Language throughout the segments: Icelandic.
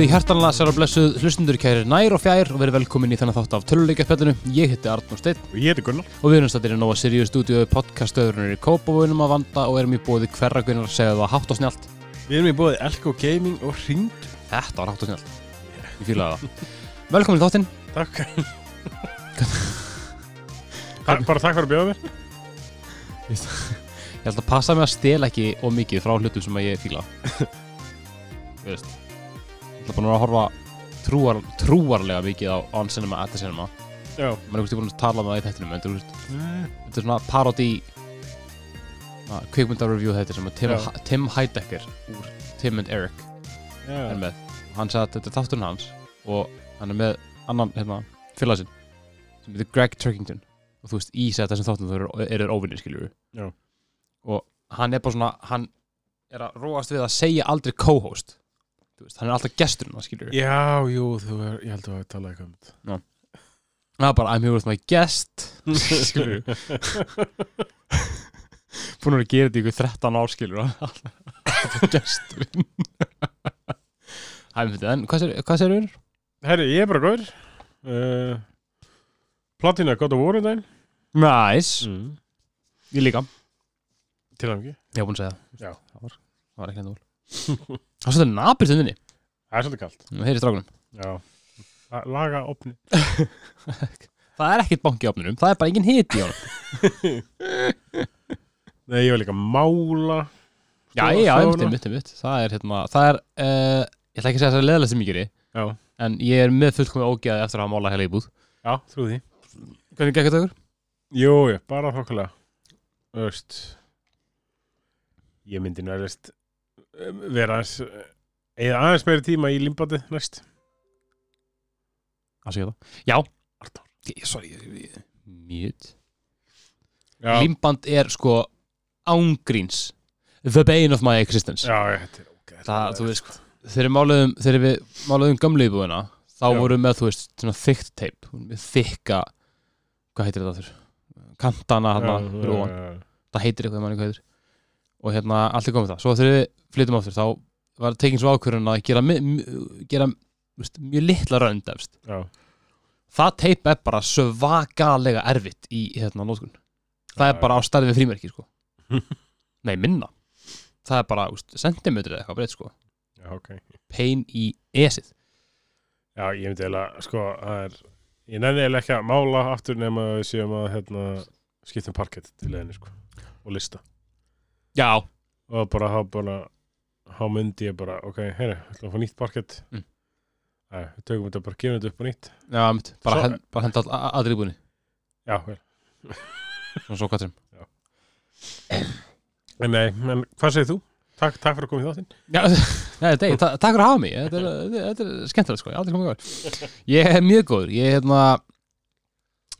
Komið í hjartanlega sér á blessuð hlustundur kæri nær og fjær og verið velkomin í þennan þátt af töluleikjarspjallinu. Ég heiti Arnur Steinn Og ég heiti Gunnar. og við erum stættir í Nova Sirius stúdíu podcastöðurinn í Kópavóinum að vanda og erum í bóði hverra gunnar að segja það hátt og snjált. Við erum í bóði Elko Gaming og Ringd. Þetta var hátt og snjált. Ég fílaði það. Velkomin í þáttinn. Takk. Ta bara takk fyrir að bjóða mér. Ég held að passa mig að stela ekki of mikið frá hlutum sem að ég fíla. Veist. Ég ætla bara að horfa trúar, trúarlega mikið á On Cinema at the Cinema. Já. Mér er ekki búin að tala um það í þettinum, en veist, þetta er svona parodi kvikmyndarreview þetta sem að Tim. Tim Heidecker úr Tim and Eric er Já. með hann sagði að þetta er þátturinn hans og hann er með annan hérna, félagsinn sem heitir Greg Turkington og þú veist í sig þessum þáttum þú eru er óvinnir skiljur Já. og hann er bara svona hann er að róast við að segja aldrei co-host veist, hann er alltaf gesturinn skiljur Já, jú, þú er, ég held að við talaði eitthvað um þetta. það er bara I'm here with my guest skilur búin að gera þetta í ykkur 13 ár skilur alltaf gesturinn Æ, en hvað sér, hvað sér þér? Herri, ég er bara góður. Uh, Platina of War í daginn. Nice Mm. Ég líka Til hann ekki. Ég var búin að segja það. Já. Það var, það var ekki hendur Það var svolítið napir stundinni Það er svolítið kallt. Það heyri strákunum Laga opni. Það er ekkert banki í opnunum Það er bara engin hit í honum Nei, ég var líka að mála. Já, já, einmitt, einmitt, Það er hérna Það er uh, Ég ætla ekki að segja það er leðlega sem ég geri Já. En ég er með fullkomið ógeði eftir að hafa málað heila íbúð Já, trú því. Hvernig gekk þetta ykkur? Jú, bara þokkulega. Veist, ég myndi nærist vera aðeins, eða aðeins meiri tíma í limbandi næst. að segja það Já. Ég- Sorry ég- ég- Mute Já, Límband er sko ángríns The bane of my existence já, ég, þetta er ok. Það, þú veist Þegar máluðum Þegar við máluðum gömlu íbúðina Þá Já. vorum við með, þú veist, svona þykkt teip Með þykka Hvað heitir þetta þurr? Kantana hann fyrir ofan Það heitir eitthvað, manni hvað heitir Og hérna, allt er komið það Svo þegar við flyttum aftur Þá var tekin svo ákvörðun að gera, gera veist, mjög litla Já, það teip er bara svakalega erfitt í hérna nótkun það er Já, bara á starfi við frímerki sko. nei minna það er bara sentimetri eða eitthvað breytt sko. já, ok. pain í esið Já, ég myndi eiginlega, sko, það er, ég nenni eiginlega ekki að mála aftur nema við séum að, hérna, skiptum parkett til leðinni, sko, og lista. Já, Og bara, þá myndi ég bara, ok, heyri, ætlum að fá nýtt parkett. Mm. Æ, við tökum þetta bara, gefum þetta upp á nýtt. já mitt, bara, Svo- hend, bara henda all- aðri íbúinni Já, vel. svona svo kvartum En nei, en hvað segir þú? Takk, takk fyrir að koma í þáttinn. já, nei, deg, ta takk fyrir að hafa mig þetta er, þetta er, er skemmtilegt sko, ég er aldrei komið góður ég er mjög góður, ég er hérna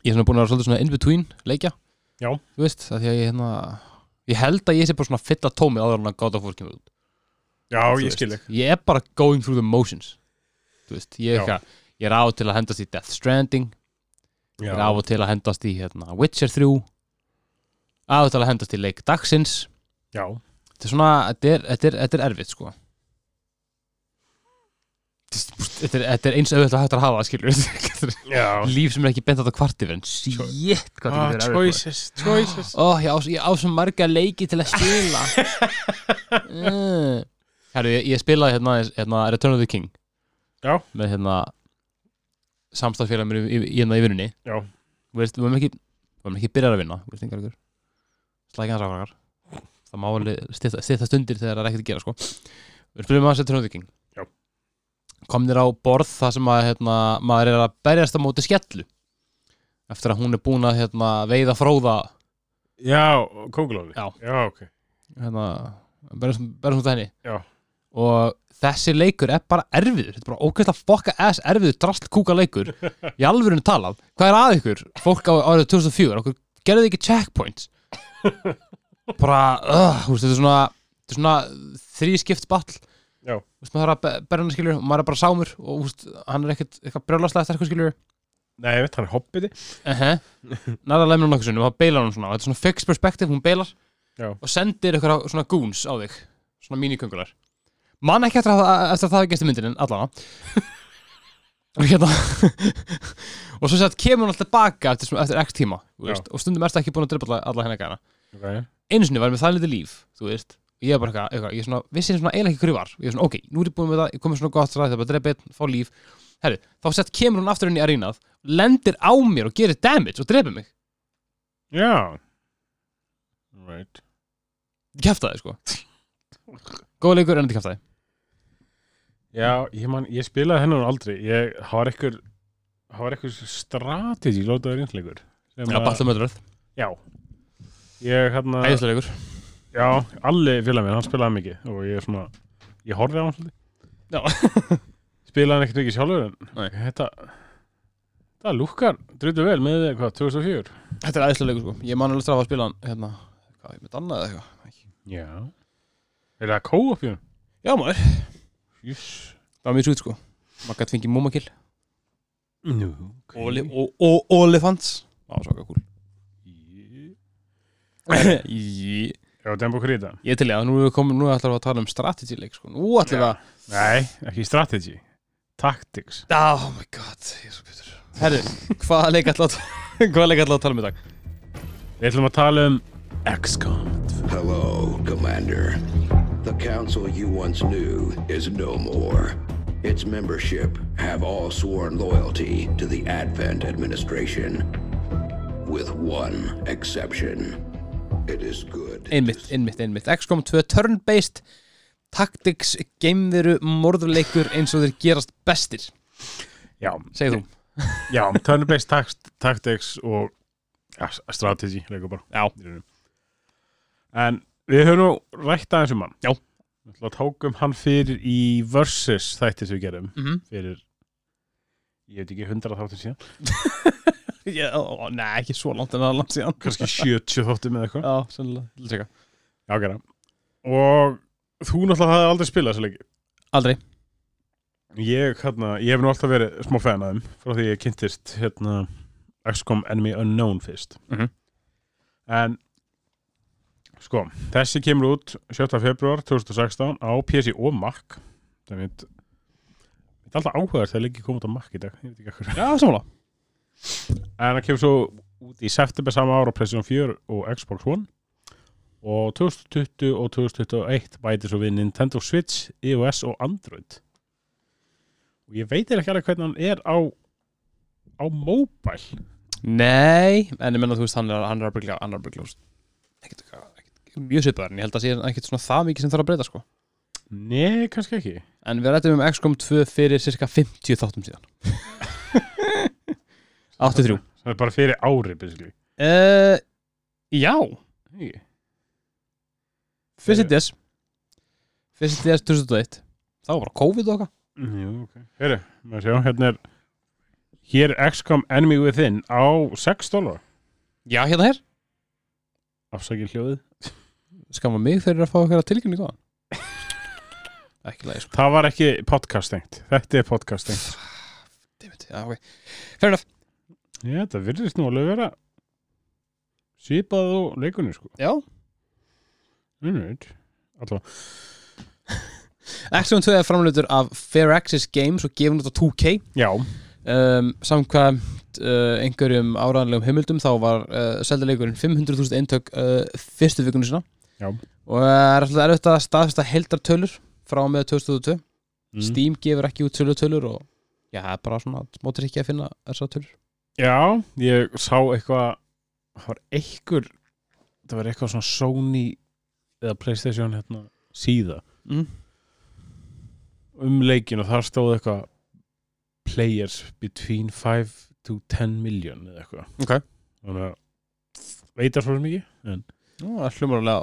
ég er svona búin að vera svolítið svona in between leikja, Já. þú veist, það því að ég hérna ég held að ég sé bara svona fylla tómi áður en að gáta fór kemur út. Já, Þú ég veist, skil ekki. ég er bara going through the motions veist, ég er, eitthvað- ég er á til að hendast í Death Stranding ég Já, er á til að hendast í hérna, Witcher 3 á til að hendast í leik dagsins já, þetta er svona, þetta er, þetta er, þetta er erfitt sko þetta er, þetta er eins auðvitað að hægt að hafa skilur líf sem er ekki bent á þetta kvarti en shit, hvað Ah, þetta er erfitt choices, choices. Ó, ég á, ég á svo marga leiki til að spila mm. Herru, ég, spilaði hérna, hérna Return of the King Já. með hérna samstafsfélag mér í, hérna í vinnunni Já. Við varum ekki byrjar að vinna Slækja hans ákvæðar Það má alveg stýta stundir þegar það er ekkert að gera sko Við spilum að Return of the King. Komnir á borð það sem að hérna, maður er að berjast á móti skellu? Eftir að hún er búin að hérna, veiða fróða. Já, kóngulóni. Já. Já, ok. hérna, berjast berjast henni. Já. og þessi leikur er bara erfiður. Þetta er bara ógæslega fokka ass erfiður drasl kúka leikur. Í alvörinu talað. Hvað er að ykkur, fólk á árið 2004 okkur gerðu þið ekki checkpoints. Bara, uh, þetta er svona svona þrískipt battle Já. Þú veist, maður þarf að be- berja hann skilur og maður er bara sámur og veist, hann er ekkert eitthvað brjólaslega sterkur skilur Nei, ég veit, hann er hobbiti. -huh. næða lemur hún okkur sinni og það beilar hún svona og þetta er svona fixed perspective, hún beilar Já. og sendir eitthvað svona goons á þig svona mínikungular Man ekki eftir að, eftir að það hefði gæst í myndin en allavega og hérna og svo sett kemur hún alltaf baka eftir, eftir x tíma þú veist, og stundum ertu ekki búin að drepa alla, alla hennar gæna ok, einu sinni var ég með það litið líf þú veist, ég er bara eitthvað, eitthvað ég er svona, vissi svona eiginlega ekki hverju var. Ég er svona, ok, nú er ég búin með það, ég komið svona gott ræð það er bara einn, fá líf. Herri, þá sett kemur hún aftur inn í arínað lendir á mér og gerir damage og drepa mig. Já. Right kæftaði sko. Góða leikur en þetta kæftaði Já, ég, man, ég spilaði hennar aldrei. Ég, var ekkur var ekkur strategi lótaður einsleikur já, Battle Murdereth, já. Ég hérna, æðislega leikur já, allir félag minn, hann spilaði mikið og ég er svona, ég horfði á hann svolítið. Spilaði hann ekkert mikið sjálfur en þetta það lúkkar, drýttu vel með hvað, 2004 þetta er leikur sko, ég man alveg strafa að spila hann hérna, hvað, með annað eða eitthvað já. Er það co-op já maður, Júss það var mjög sút sko. Maður gæti fengið Momakil Nú, og Olifants. Það var svaka cool. Ég, Já, Dembo Krita ég til í að nú erum við komin nú ætlum við að tala um strategy leik sko nú ætlum við að Nei, ekki strategy Tactics oh my god, ég er svo betur herru, hvaða leik ætlum við að hvaða leik ætlum við að tala um í dag Við ætlum að tala um XCOM Hello, Commander. The council you once knew is no more. Its membership have all sworn loyalty to the Advent administration. With one exception. Einmitt, einmitt, einmitt. XCOM 2 turn-based tactics geimveru morðuleikur eins og þeir gerast bestir. Já, segð þú? Já turn-based tact tactics og ja, strategy leikur bara. Já. En við höfum nú rætt aðeins um hann. Já. Að tókum hann fyrir í Versus þætti sem við gerum mhm. fyrir, ég veit ekki, 100 þáttir síðan nei, ekki svo langt en það langt síðan. Kannski 70 þáttum eða eitthvað. Já, segja Já, gera. Og þú náttúrulega hafði aldrei spilað þessu leiki? Aldrei. Ég, hérna, ég hef nú alltaf verið smá fan af þeim frá því ég kynntist hérna XCOM Enemy Unknown fyrst. Mhm. En sko, þessi kemur út 7. februar 2016 á PC og Mac. Það er mitt Þetta er alltaf áhugaður þegar leikið kom út á Mac í dag. Ég veit ekki akkur Já, sammála En það kemur svo út í september sama ára PlayStation 4 og Xbox One. Og 2020 og 2021 bæti svo við Nintendo Switch, iOS og Android. Og ég veit ekki alveg hvernig hann er á á mobile Nei, en ég menna þú veist hann er, byggja ekkert, ekkert, ekkert mjög svipaður en ég held að sé ekkert svona það mikið sem þarf að breyta sko. Nei, kannski ekki. En við rættum um XCOM 2 fyrir cirka 50 þáttum síðan 83 Það er bara fyrir ári basically. Uh, Já, Nei. fyrst í DS. Fyrst í DS 2001 Það var bara COVID og eitthvað. Jú, ok. Heru, maður sjá, hérna er hér er XCOM Enemy Within á 6 dólar Já, hérna hér afsakið hljóðið. Skamma mig fyrir að fá eitthvað tilkynning á það Ekki lægi sko. Það var ekki podcast tengt Þetta er podcast tengt Fair enough Já, þetta virðist nú alveg vera svipað og leikunni sko. Já. Innveit Alltaf XCOM 2 er framleitur af Fair Access Games og gefin út á 2K Já, um, samkvæmt uh, einhverjum áraðanlegum heimildum þá var uh, seldaleikurinn 500.000 eintök uh, fyrstu vikunni sinna Já. og er alltaf erfitt að staðfesta heildartölur frá með 2002 mm. Steam gefur ekki út tölur og já, það er bara svona mótir ekki að finna þessar tölur Já, ég sá eitthvað það var einhver það var eitthvað svona Sony eða Playstation hérna síða mm. um leikin og þar stóð eitthvað players between 5 to 10 million eða eitthvað Ok. þannig að veitar svo mikið en Nú, það er hlumurlega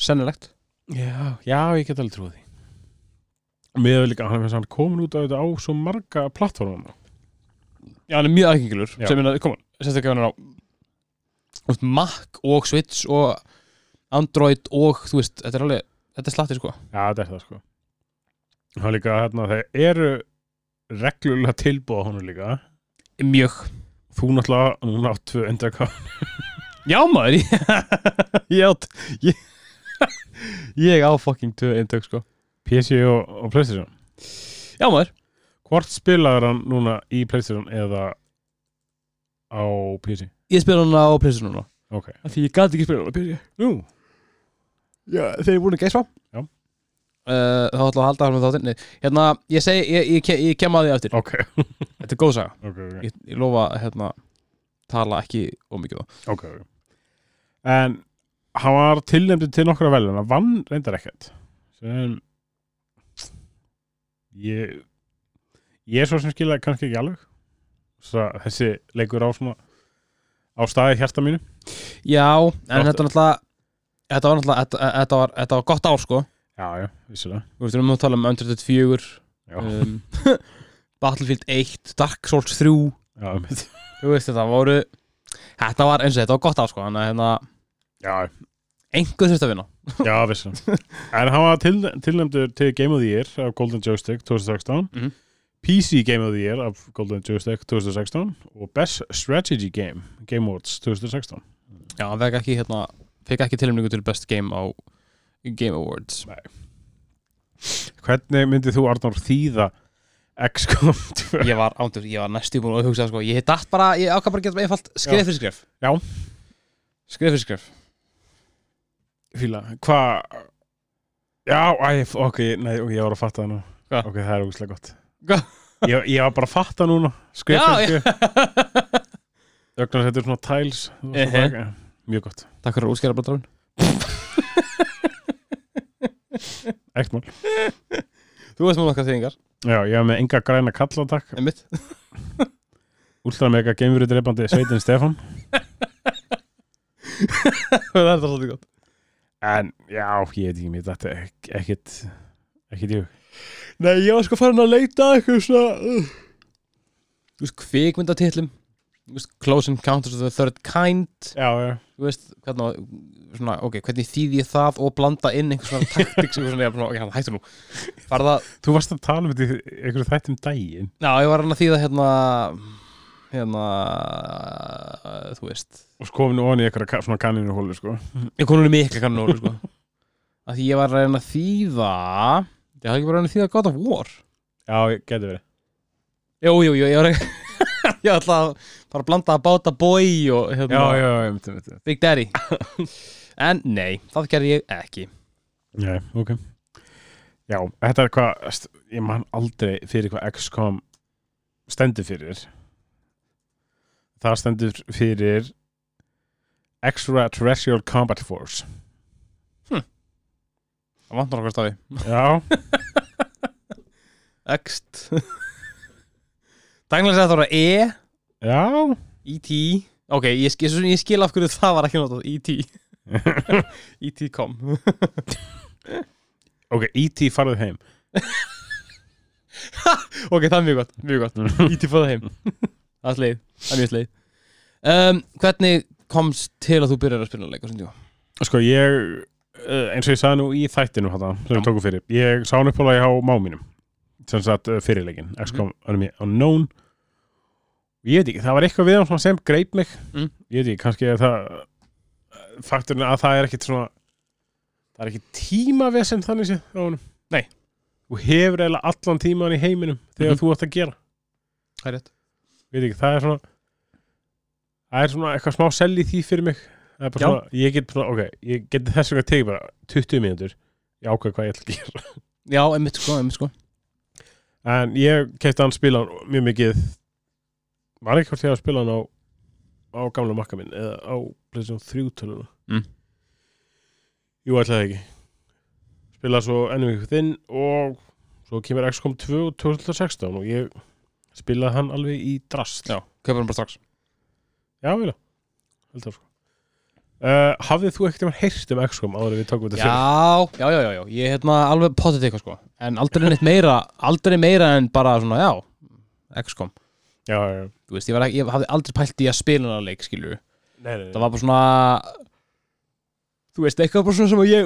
sennilegt Já, já, ég get alveg trúið því Með líka, hann er komin út af þetta á svo marga plattformum Já, hann er mjög aðgengilur sem er að, koma, sérstaklega hann er á veist, Mac og Switch og Android og þú veist, þetta er alveg þetta er slatti sko. Já, þetta er það sko. Það er líka, hérna, þeir eru reglulega tilbúða honum líka. Mjög. Þú náttúrulega, núna á tvö endaka Já maður ég, átt- ég, ég á fucking tvö eintök sko. PC og, og Playstation. Já maður Hvort spilaður hann núna í Playstation eða á PC? Ég spila hana á Playstation núna. Ok. Af Því ég gæti ekki spila hana á PC Nú. Já, þeir eru búin að geispa Já. uh, Þá ætla að halda hann með þáttinn. Hérna, ég segi, ég, ég, ég, ég kem að því eftir Ok. Þetta er góð saga. Ok, ok. Ég, ég lofa, hérna, tala ekki ómikið á Ok, ok. En hann var tilnefndur til nokkra veluna Vann reyndar ekkert. Sem Ég Ég er svo sem skilja kannski ekki alveg. Svo að þessi leikur á svona á staði hjarta mínu. Já, en þetta er náttúrulega Þetta var náttúrulega, þetta, þetta, var, þetta var gott ár sko. Já, já, vissulega. Þú veist, við erum að tala um Uncharted 4 Já, um, Battlefield 1 Dark Souls 3 já, einmitt. Þú veist, þetta voru Þetta var eins og þetta var gott ár sko. Að hérna, já, einhver þurft að vinna. Já vissulega. En hann var til, tilnefndur til Game of the Year af Golden Joystick 2016 Mhm. PC Game of the Year af Golden Joystick 2016 og Best Strategy Game Game Awards 2016 Já, hann fekk ekki, hérna, ekki tilmningu til Best Game á Game Awards Hvernig myndið þú Arnór þýða XCOM 2? Ég var var næstu búin að hugsa sko Ég datt bara, ég ákvað bara að geta einfalt skref fyrir skref Já. Skref fyrir skref Fíla, hvað Já, æ, ok, nei, ok, ég var að fatta það nú Hva? Ok, það er ógustlega gott? Ég, ég var bara að fatta núna Skrif Já, fyrir skrif Ögnar setur svona bara- Mjög gott. Takk fyrir að útskjara brotarun Ekkert mál. Þú veist mjög nokkað þýðingar. Já, ég hef með enga græna kalla takk. Einmitt. Últra mega geimveru dreipandi Sveitin Stefán. Það er það svolítið gott. En já, ég veit ekki mér Þetta er ek- ekkert Ekkert ég Nei, ég var sko farin að leita eitthvað svona uh. Þú veist, veist, Close Encounters of the Third Kind Já, já Þú veist, hvernig svona, ok, hvernig þýði ég það og blanda inn einhver svona taktiks eitthvað svona, bara, ok, hann hættu nú Var það, Þú varst að tala um þetta í einhverju þættum daginn já, ég var hann að þýða hérna hérna þú veist og nú onni í einhverja ka- svona kanninu hólu sko. ég kom núna mikla kannur sko. að því ég var að reyna að þýða ég hafði ekki bara að reyna að God of War. Já, getur verið. Jú, jú, jú, ég var ekki ég ætla að bara blanda að báta boy og hérna, Já, já, já, myndi, myndi. Big Daddy. En nei, það gerði ég ekki. Já, ok. Já, þetta er hvað ég man aldrei fyrir hvað XCOM stendur fyrir. Það stendur fyrir Extraterrestrial Combat Force það vantar okkar stafi Já, Ext Daglega segði það var E já E.T. Ok, ég, skil, ég skil af hverju það var ekki notað E.T. E.T. kom Ok, E.T. farið heim Ok, það er mjög gott, mjög gott E.T. fóða heim Það er sleið, það er mjög sleið um, Hvernig komst til að þú byrjar að spila leik á tíma? Sko, ég eins og ég sagði nú í þættinu hana, sem við tókum fyrir, ég sá hann upp á á máminum sem sagt eh, fyrirleikin XCOM Enemy Unknown. Ég veit ekki, það var eitthvað við hann sem greip mig. Mm. ég veit ekki, kannski er það fakturinn að það er ekkit svona það er ekki tímavesen þannig séð á honum. Nei. þú hefur eiginlega allan tíman í heiminum þegar Mhm. þú ert að gera. Það er rétt. Veit ekki, það er svona það er svona eitthvað smá sell í því fyrir mig svona, ég get bara, ok ég get þess vegna tekið bara 20 mínútur. Ég ákveð hvað ég ætla að gera. Já, einmitt sko, einmitt sko. En ég kefti hann spila hann mjög mikið. Var ekki hvort ég að spila hann á á gamla makka minn eða á PlayStation 3 töluna Mm. jú, ætlaði ekki. Spila svo ennum ykkur þinn og svo kemur XCOM 2 2016 og ég spilaði hann alveg í drast. Já, köpa hann bara strax. Já, vilja Held það sko uh, Hafðið þú ekkert um heyrt um XCOM áður við tókum þetta Já, já, já, já, já, ég er hérna alveg potið eitthvað sko. En aldrei neitt meira, aldrei meira en bara svona, já XCOM, Já, já, já. Þú veist, ég, ekki, ég hafði aldrei pælt í að spila hana leik, skilur Nei, nei, nei. Það var bara svona Þú veist, eitthvað bara svona sem að ég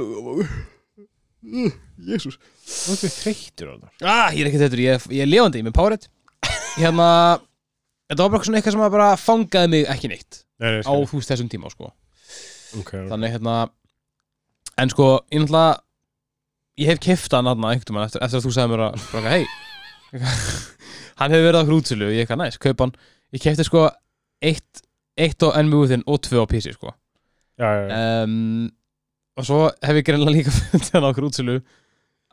Jésús Þú ert þreyttur á það Ah, ég er ekki þetta, ég, ég er lifandi, ég er með powerhead. Hérna Þetta var bara svona eitthvað sem að bara fangaði mig ekki neitt Nei, nei, á veist þessum tíma sko. Okay, þannig hérna en sko, ég náttúrulega ég hef keft hann aðna einhvern veginn eftir, eftir að þú sagði mér að hei hann hefur verið á okkur útsölu og ég eitthvað næst, kaupa hann. Ég kefti sko eitt, eitt á NMU-þinn og tvö á PC sko. Já, já, já. um, og svo hef ég greinlega líka fundið hann á okkur útsölu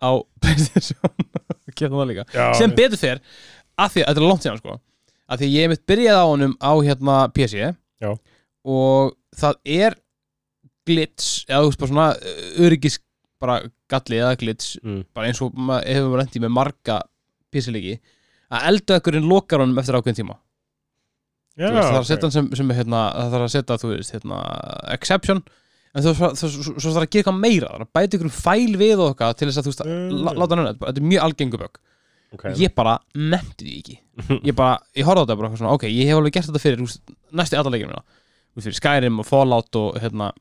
á Playstation. Og kefti hann líka. Sem betur fer að því að þetta er langt síðan sko að því ég mitt byrjað á honum á hérna PC Já. og það er glitch eða þú veist bara svona uh, öryggis bara galli eða glitch Mm. bara eins og hefur maður rendi með marga leiki að eldaökkurinn lokar honum eftir ákveðin tíma já, veist, það þarf að ok. setja hann sem, sem hérna, það þarf að setja þú veist hérna, exception en þú svo, svo, þarf að gera eitthvað meira það þarf að bæta ykkur fæl við eitthvað til þess að þú veist að Mm. lá- láta hann henni, þetta er mjög algengu bögg Ok. ég bara nefndi því ekki ég bara, ég horfði á þetta bara svona ok, ég hef alveg gert þetta fyrir úst, næstu leikjum mína fyrir Skyrim og Fallout og hérna.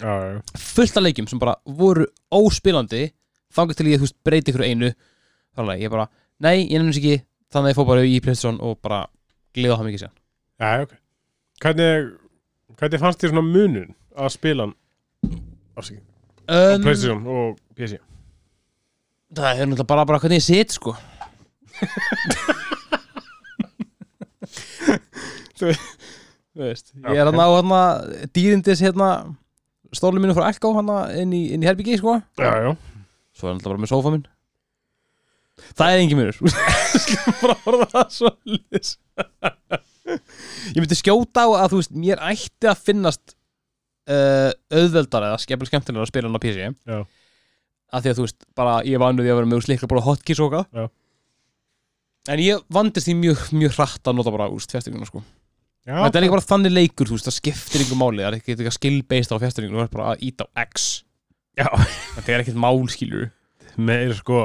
Fullt af leikjum sem bara voru óspilandi þangar til ég þú veist, breyti ykkur einu. Þannig að ég bara, nei, ég nefnir ekki. Þannig að ég fór bara í Playstation og bara gleða það mikið sér Já, ok. Hvernig, hvernig fannst þér svona munun að spila afsakið, á um, PlayStation og PC? það er náttúrulega bara, bara hvernig ég sit sko. Þú veist ég er hann á hérna dýrindis hérna stólum mínu frá Elko hérna inn í, inn í herbyggi sko. Já, já. svo er hann alltaf bara með sófa minn. Það er engin munur. Skulum bara orða það svo lis ég myndi skjóta á að þú veist mér ætti að finnast uh, auðveldar eða skemmtilega skemmtilega að spila hann á PC Já. að því að þú veist bara ég vannu því að vera með slikla bara hotkeys og eitthvað. En ég vandist því mjög, mjög hratt að nota bara úst fjastinguna sko Já, þetta er líka bara þannig leikur þú veist það skiptir ykkur máli það er ekki eitthvað skill-based á fjastinguna þú er bara að íta á X Já. þetta er ekkert mál skilur meira sko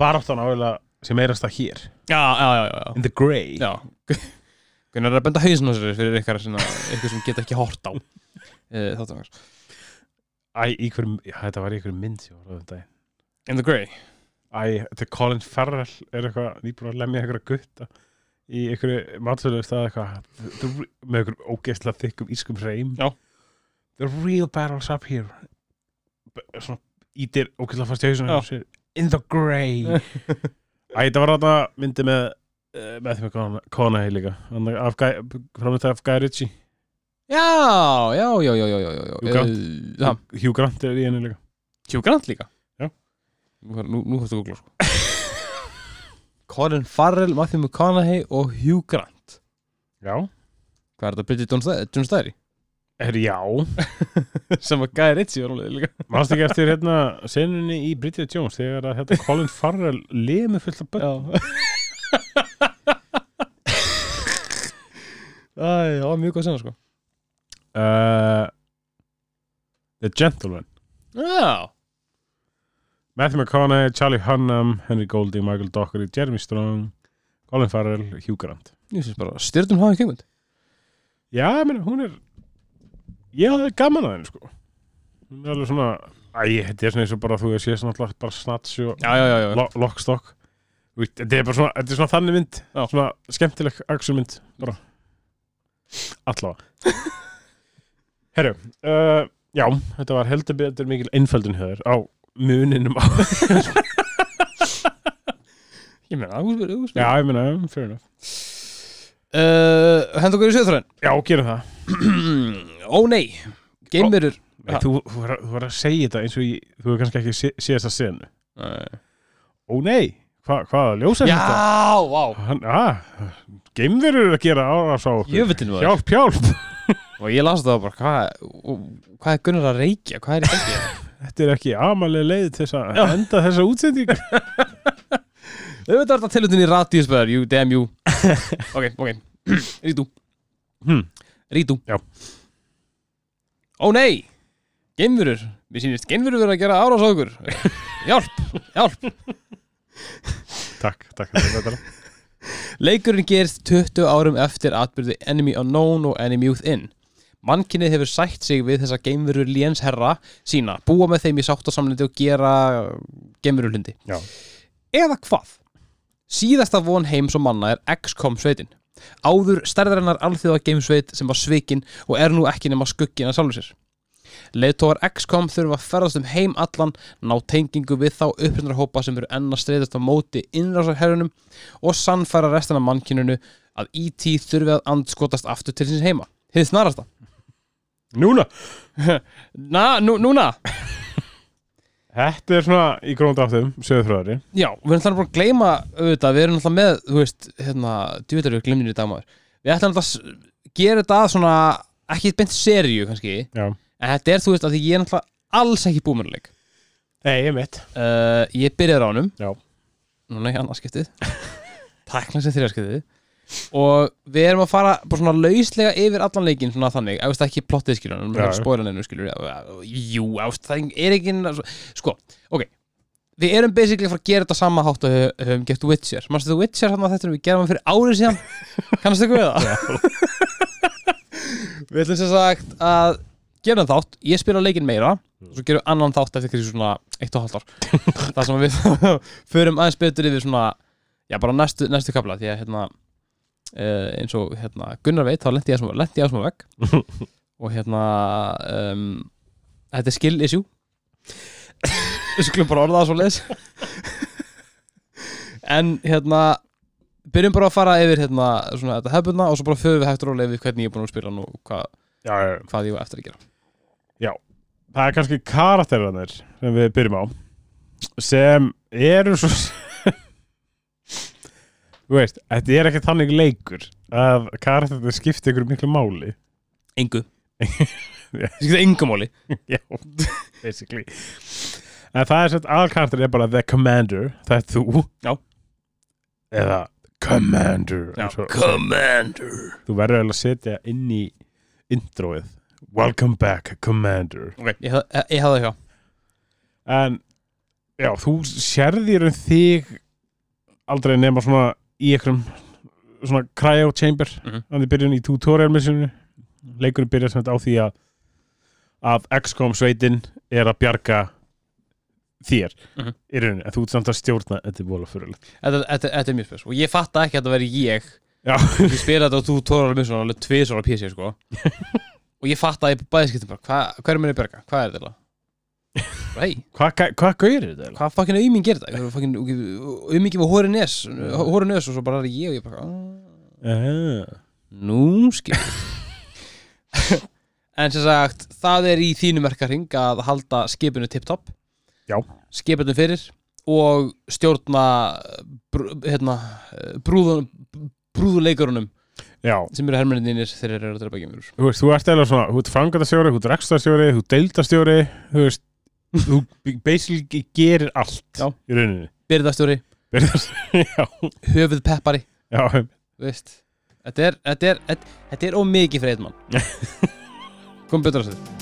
baráttan áhuga sem meirast það hér. já, já, já, já. In the grey. Já Hvernig er að benda hausin á sér fyrir ykkar svona, ykkur sem geta ekki hort á e, Þáttu okkar Æ, í hverjum, já, þetta var í hverjum mynd sem var á þetta. In the Grey Æ, þetta er Colin Farrell er eitthvað nýbúin að lemja eitthvað gutta í einhverju matsölu stað eitthvað með einhverjum ógeðslega þykkum ískum hreim Já. The real battles up here svona ítir ógeðslega fast í hausinu In the grey Æ, þetta var þetta myndi með eh, með því með Kona- Coney líka framleitt af Guy Ritchie Já, já, já, já, já, já, já. Hugh Grant. Eh, Já, Hugh Grant er í henni líka Hugh Grant líka Já. Nú, nú, nú hættu að googla sko. Colin Farrell, Matthew McConaughey og Hugh Grant. Já, Hvað er þetta? Bridget Jones- Jones Diary? Er já. Sem að Guy Ritchie var alveg líka. Manst ekki eftir hérna senunni í Bridget Jones þegar að hérna Colin Farrell lemur fullt af börn það var mjög góð sena sko. Uh, The Gentleman. Já Matthew McConaughey, Charlie Hunnam Henry Golding, Michael Dockery, Jeremy Strong Colin Farrell, Hugh Grant. Ég syns bara styrnum hafa kemund Já, ég meina, hún er ég hafði gaman að henni sko. Hún er alveg svona Æ, þetta er svona eins og bara þú sé svona alltaf bara snats og Já, já, já, lo lockstock. Veist, Þetta er bara svona, þetta er svona þannig mynd. Svona skemmtileg axumynd bara. Allavega. Herru, uh, já, þetta var heldur betur mikil einföldun höður á muninum á Ég meina, þú spyrir, þú spyrir Já, ég meina, fair enough. Uh, Henda okkur í söðþræðin Já, gerum það. Ó nei, geimverur. Nei, þú, þú, var, að segja þetta eins og ég, þú hefur kannski ekki sé, séð þessa senu. Ó nei, hva, hvaða ljós er þetta? Já, vá. Hann, að, geimverur að gera árás á Hjálp, hjálp. Og ég las það bara, hvað Hvað er Gunnar að reykja? Hvað er gangi? Þetta er ekki amalega leið til þess að enda þessa útsendingu. Þau veit að þetta tilutin í radíusbæðar You damn you. Ok, ok. Rítu. Hm. Rítu. Já. Ó nei. Geimverur. Við sýnist geimverur verið að gera árás á okkur. Hjálp, hjálp. Takk, takk Leikurinn gerist 20 árum eftir atbyrði Enemy Unknown og Enemy Within. Mannkynnið hefur sætt sig við þessa geimverur Liens herra sína, búa með þeim í sáttasamlindi og gera geimverulhundi. Já. Eða hvað? Síðasta von heims og manna er XCOM sveitin. Áður stærðarinnar alþjóða geimsveit sem var svikin og er nú ekki nema skuggin að sjálfur sér. Leiðtógar XCOM þurfa að ferðast um heim allan, ná tengingu við þá upprundarhópa sem eru enn að streyðast á móti innrásarherrunum og sannfæra restina af mannkynunu að E.T. þurfi að andskotast aftur til síns heima. Hið snarasta. Núna, Na, nú, núna! þetta er svona í gróndáttum, sögurþröðari Já, við erum þannig bara að gleyma auðvitað, við erum alltaf með, þú veist, hérna, djúvitar við glemnir í dagmaður. Við ætlum alltaf að gera þetta svona, ekki beint seríu kannski, Já, en þetta er, þú veist, að ég er alltaf alls ekki búmennleik. Nei, ég mitt Uh, ég byrjaði á honum Já. Núna í annarskiptið Tækna sem þriðarskiptið Og við erum að fara bara svona lauslega yfir allan leikinn svona þannig, ef veist ekki plottið skilur en við já. spóra neinu skilur Jú, veist, það er ekki Sko, ok Við erum basically að fara að gera þetta sama hátt og höf- höfum gert Witcher. Manstu þú Witcher hann að þetta við gerum fyrir árið síðan? Kannast við það? við ætlum sem sagt að gera þátt, ég spila leikinn meira og svo gerum við annan þátt eftir kannski svona eitt og halvt ár. Þar sem við förum aðeins betur yfir svona já bara næstu, næstu kapla því að hérna uh, eins og hérna Gunnar veit þá lendi ég að smá vegg. Og hérna um, þetta er skill issue. Við skulum bara orða það svo leis en hérna byrjum bara að fara yfir hérna svona þetta hefbundna og svo bara förum við hægt og rólega yfir hvernig ég er búin að spila nú og hvað, Já, já, hvað ég var eftir að gera. Það er kannski karakterarnir sem við byrjum á sem eru svo þú veist, þetta er ekki þannig leikur að karakterarnir skipti ykkur miklu máli. Engu. Já. skiptir engu máli. Já, basically. En það er sett aðalkarakter er bara the commander, það er þú. Já. eða commander. Eins og- Commander. Þú verður eiginlega að setja inn í introið. Welcome back commander. Ok, ég, hafði það en já, þú sérðir um þig aldrei nema svona í einhverjum svona cryo chamber Mhm. þannig mm byrjun í tutorial missioninu leikurinn byrjar sagt á því að að XCOM sveitin er að bjarga þér Mhm. í rauninni, en þú ert samt að stjórna þetta er bóla fyrirlega þetta, þetta, þetta er mjög spes. Og ég fatta ekki að þetta veri ég. Já, ég spila þetta tórar mér svona alveg tvisar á PC sko. Og ég fatta að ég bæði skiptum bara hva, hvað er mér að berga, hvað er þetta hvað hva, gauðir þetta? hvað fucking auðming gerir þetta? Auðmingi við hóri nes hóri nes og svo bara er ég og ég bara Ah. nú skil en sem sagt það er í þínu merkaring að halda skipinu tip-top. Já. skipinu fyrir og stjórna brú, hérna, brúðun brúðuleikarunum já, sem eru hermenninir þegar þeir eru að drepa gemurur þú veist, þú ert eða svona þú ert frangandastjóri, þú ert rekstastjóri, þú ert deildastjóri þú veist, þú basically gerir allt Já. í rauninni. Byrðastjóri, já, höfuð peppari. Já, þú veist þetta er, þetta er, þetta, þetta er ómikið fyrir einn mann. Kom betur að þetta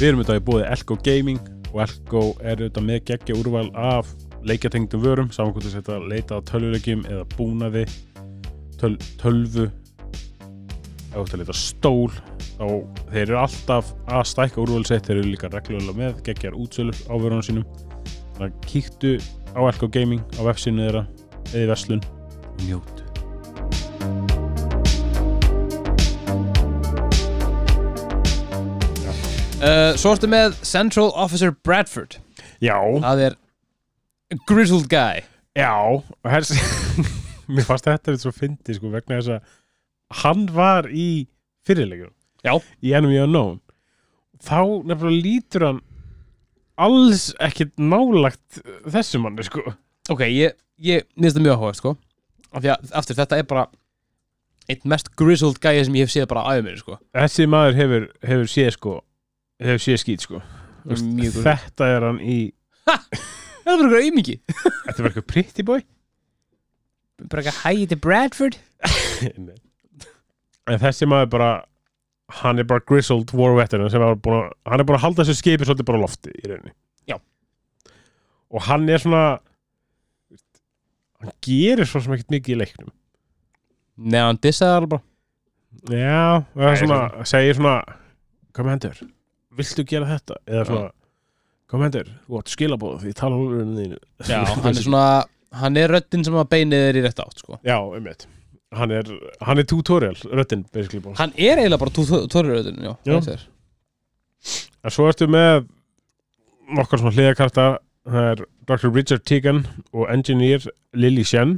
Við erum auðvitað í búið Elko Gaming og Elko er auðvitað með geggja úrval af leikjatengdum vörum saman hvort þess að leita á tölvuleikjum eða búnaði töl, tölvu ef þú ert að leita að stól þá þeir eru alltaf að stækka úrval sitt. Þeir eru líka reglulega með geggjar útsölur á vörunum sínum. Þannig að kíktu á Elko Gaming á vefsinu þeirra eða í verslun og njótu uh, Svo ertu með Central Officer Bradford. Já, það er grizzled guy. Já, og hers mér fannst þetta við svo fyndi sko vegna þess að hann var í fyrirleikjum Já. í Enemy Unknown. Þá nefnilega lítur hann alls ekkit nálagt þessu manni sko. Ok, ég, ég minnst það mjög áhuga sko. Af því að aftur þetta er bara eitt mest grizzled guy sem ég hef séð bara á mér sko. Þessi maður hefur, hefur séð sko hefur séð skýt sko. Þú veist, Mjög grizzled. þetta er hann í það er bara auðmiki þetta var eitthvað pretty boy. Bara ekki hægi til Bradford en þessi maður bara hann er bara grizzled war veteran sem var búin að, hann er búin að halda þessu skipi svolítið bara lofti í rauninni. Já. og hann er svona hann gerir svo sem ekkert mikið í leiknum. Neða hann dissaði það bara. Já, það Nei, er svona, segir svona kommendur, viltu gera þetta? Eða svona, kommendur þú átt skilabóð því tala um þínu. Já, hann er svona hann er röddinn sem að beinið er í rétt átt sko. Já, um eitt hann er, hann er tutorial bara. Hann er eiginlega bara tóriðröðin, já, Já. það er. en svo ertu með nokkar svona hliðakarta það er Dr. Richard Tegan og engineer Lily Shen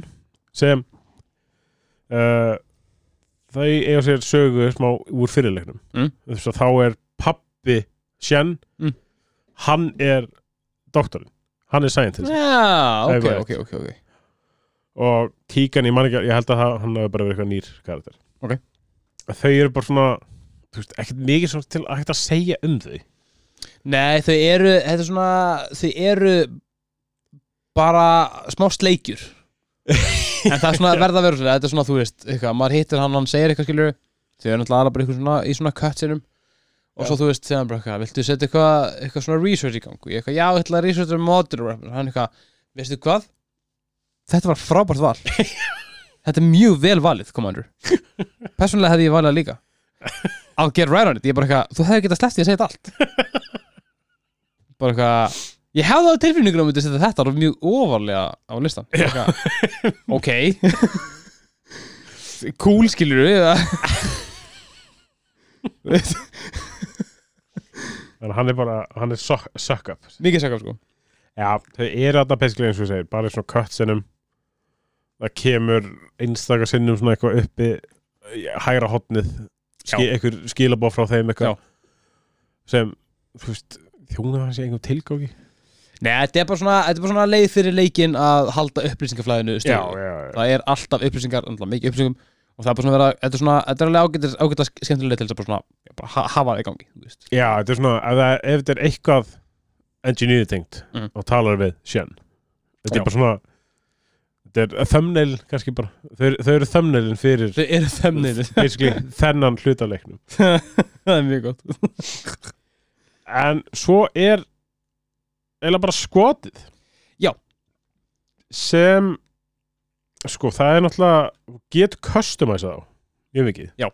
sem uh, þau eiga sér sögu smá úr fyrirleiknum Mm. þá er pappi Shen Mm. hann er doktorinn, hann er scientist Já, ok, ok, ok, ok. Og Tegan, ég man ekki, ég held að það, hann hafi bara verið eitthvað nýr karakter Ok. þau eru bara svona þú veist, ekkert mikið svona til að hægt að segja um þau Nei, þau eru, þetta er svona, þau eru bara smá sleikjur. en það er svona verða að vera svona, þetta er svona, þú veist, eitthvað, maður hittir hann, hann segir eitthvað skilur, þau eru náttúrulega aðra bara eitthvað svona, í svona cutsinum, og svo þú veist, þegar hann bara eitthvað, viltu setja eitthvað, eitthvað svona research í gang, og ég eitthvað, já, ég ætla að researcha um modern weapons, hann eitthvað, veistu hvað? Þetta var frábært val. þetta er mjög vel valið, commander. Persónulega hefði ég valið það líka. I'll get right on it, ég er bara eitthvað, þú hefði getað sleppt því að segja þetta allt. Bara eitthvað ég hefði á tilfinningunum að myndi setja þetta alveg mjög ofarlega á listan eitthvað, ok. Cool skilur við þannig að hann er bara, hann er suck, suck up. Mikið sakka sko. Já, þau eru þarna basically eins og segir, bara svona cutscenum það kemur einstakar sinnum svona eitthvað uppi í hægra hotnið ski, eitthvað skilabóð frá þeim eitthvað Já. sem, þjóna hans í einhver tilgáki Nei, þetta er bara svona, þetta er bara svona leið fyrir leikin að halda upplýsingaflæðinu stöðu já, það er alltaf upplýsingar, alltaf mikið upplýsingum og það er bara svona vera, þetta er svona, þetta er alveg ágætis, ágætis skemmtilega til þess að bara svona, já, bara ha- hafa það í gangi, já, þetta er svona, ef, það, ef þetta er eitthvað engineer tengt Mhm. og talar við Shen þetta Já. er bara svona þetta er thumbnail kannski bara þau, þau eru thumbnailin fyrir Þau eru þemninu, basically þennan hlutaleiknum það er mjög gott En svo er eiginlega bara skotið Já. sem sko, það er náttúrulega get customize á mjög mikið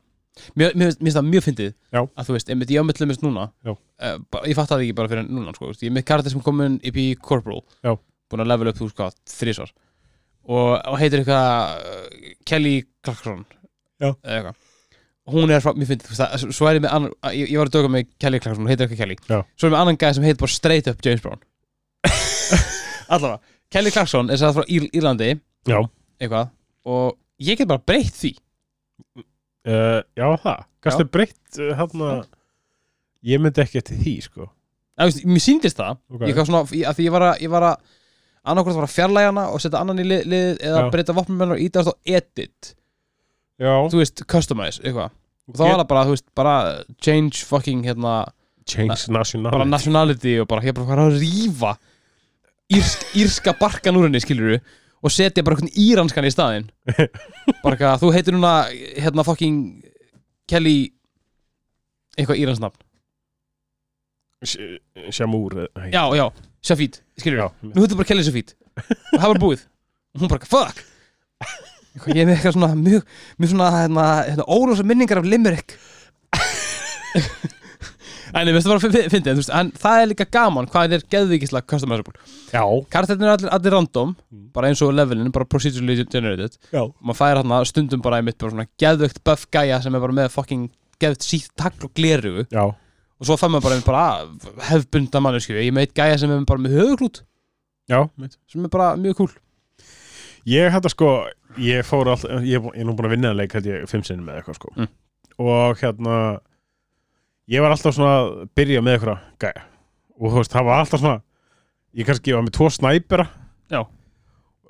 Mér mér finnst mér finnst það mjög fyndið Já. að þú veist, einmitt ég ámyndlega mist núna Já. uh, ég fatt það ekki bara fyrir núna sko, veist, ég er með karakter sem komin upp í Corporal Já. búin að level upp þú sko þrísvar og, og heitir eitthvað uh, Kelly Clarkson. Eitthvað. Hún er frá, mér veist það, svo er ég með annan, ég, ég var að döga með Kelly Clarkson, hún heitir eitthvað Kelly. Já. svo er ég með annan gæð sem heitir bara straight up James Brown. Allavega, Kelly Clarkson er það frá Ír Írlandi. Já, eitthvað. Og ég get bara breytt því. Uh, já það Gastu breytt uh, hérna? Ég myndi ekki eftir því sko. Þú veist, mér síndist það. Ok. ég, svona, ég, að því ég var að, ég var að annarkvæmt var að fjarlæga hana og setja annan í lið, lið eða Já. breyta vopnum og ítast á edit. Já, þú veist, customize, eitthvað. Og þá Ég- var það bara, þú veist, bara change fucking, hérna, change bara nationality og bara, ég bara fara að rífa írsk, írska barkan úr henni, skilur og setja bara einhvern íranskan í staðinn. Bara eitthvað, þú heitir núna hérna fucking Kelly eitthvað íransnafn Shamúr já, já, Shafid, skilur já. nú heitir bara Kelly Sofít og það var búið. Og hún bara, fuck. Ég er með eitthvað svona mjög, mjög svona hérna, hérna, órósa minningar af Limerick. En ég veist það bara að en, þú veist, en það er líka gaman hvað er geðvíkislega customizable. Já, karakterinu er allir, allir random Mm. bara eins og levelin, bara procedurally generated. Já. og maður fær hérna stundum bara einmitt bara svona geðvögt buff gæja sem er bara með fucking geðvögt sítt takl og glerugu Já, og svo fær maður bara, bara ah, hefbunda mannesku, ég meit gæja sem er bara með höfuglút já. Sem er bara mjög cool Ég hætti sko, ég fór alltaf ég, ég er nú búin að vinna að leik hætti ég fimm sinni með eitthvað sko. Mm. og hérna ég var alltaf svona að byrja með eitthvað gæja. Og þú veist, það var alltaf svona ég kannski var með tvo snæpera. Já.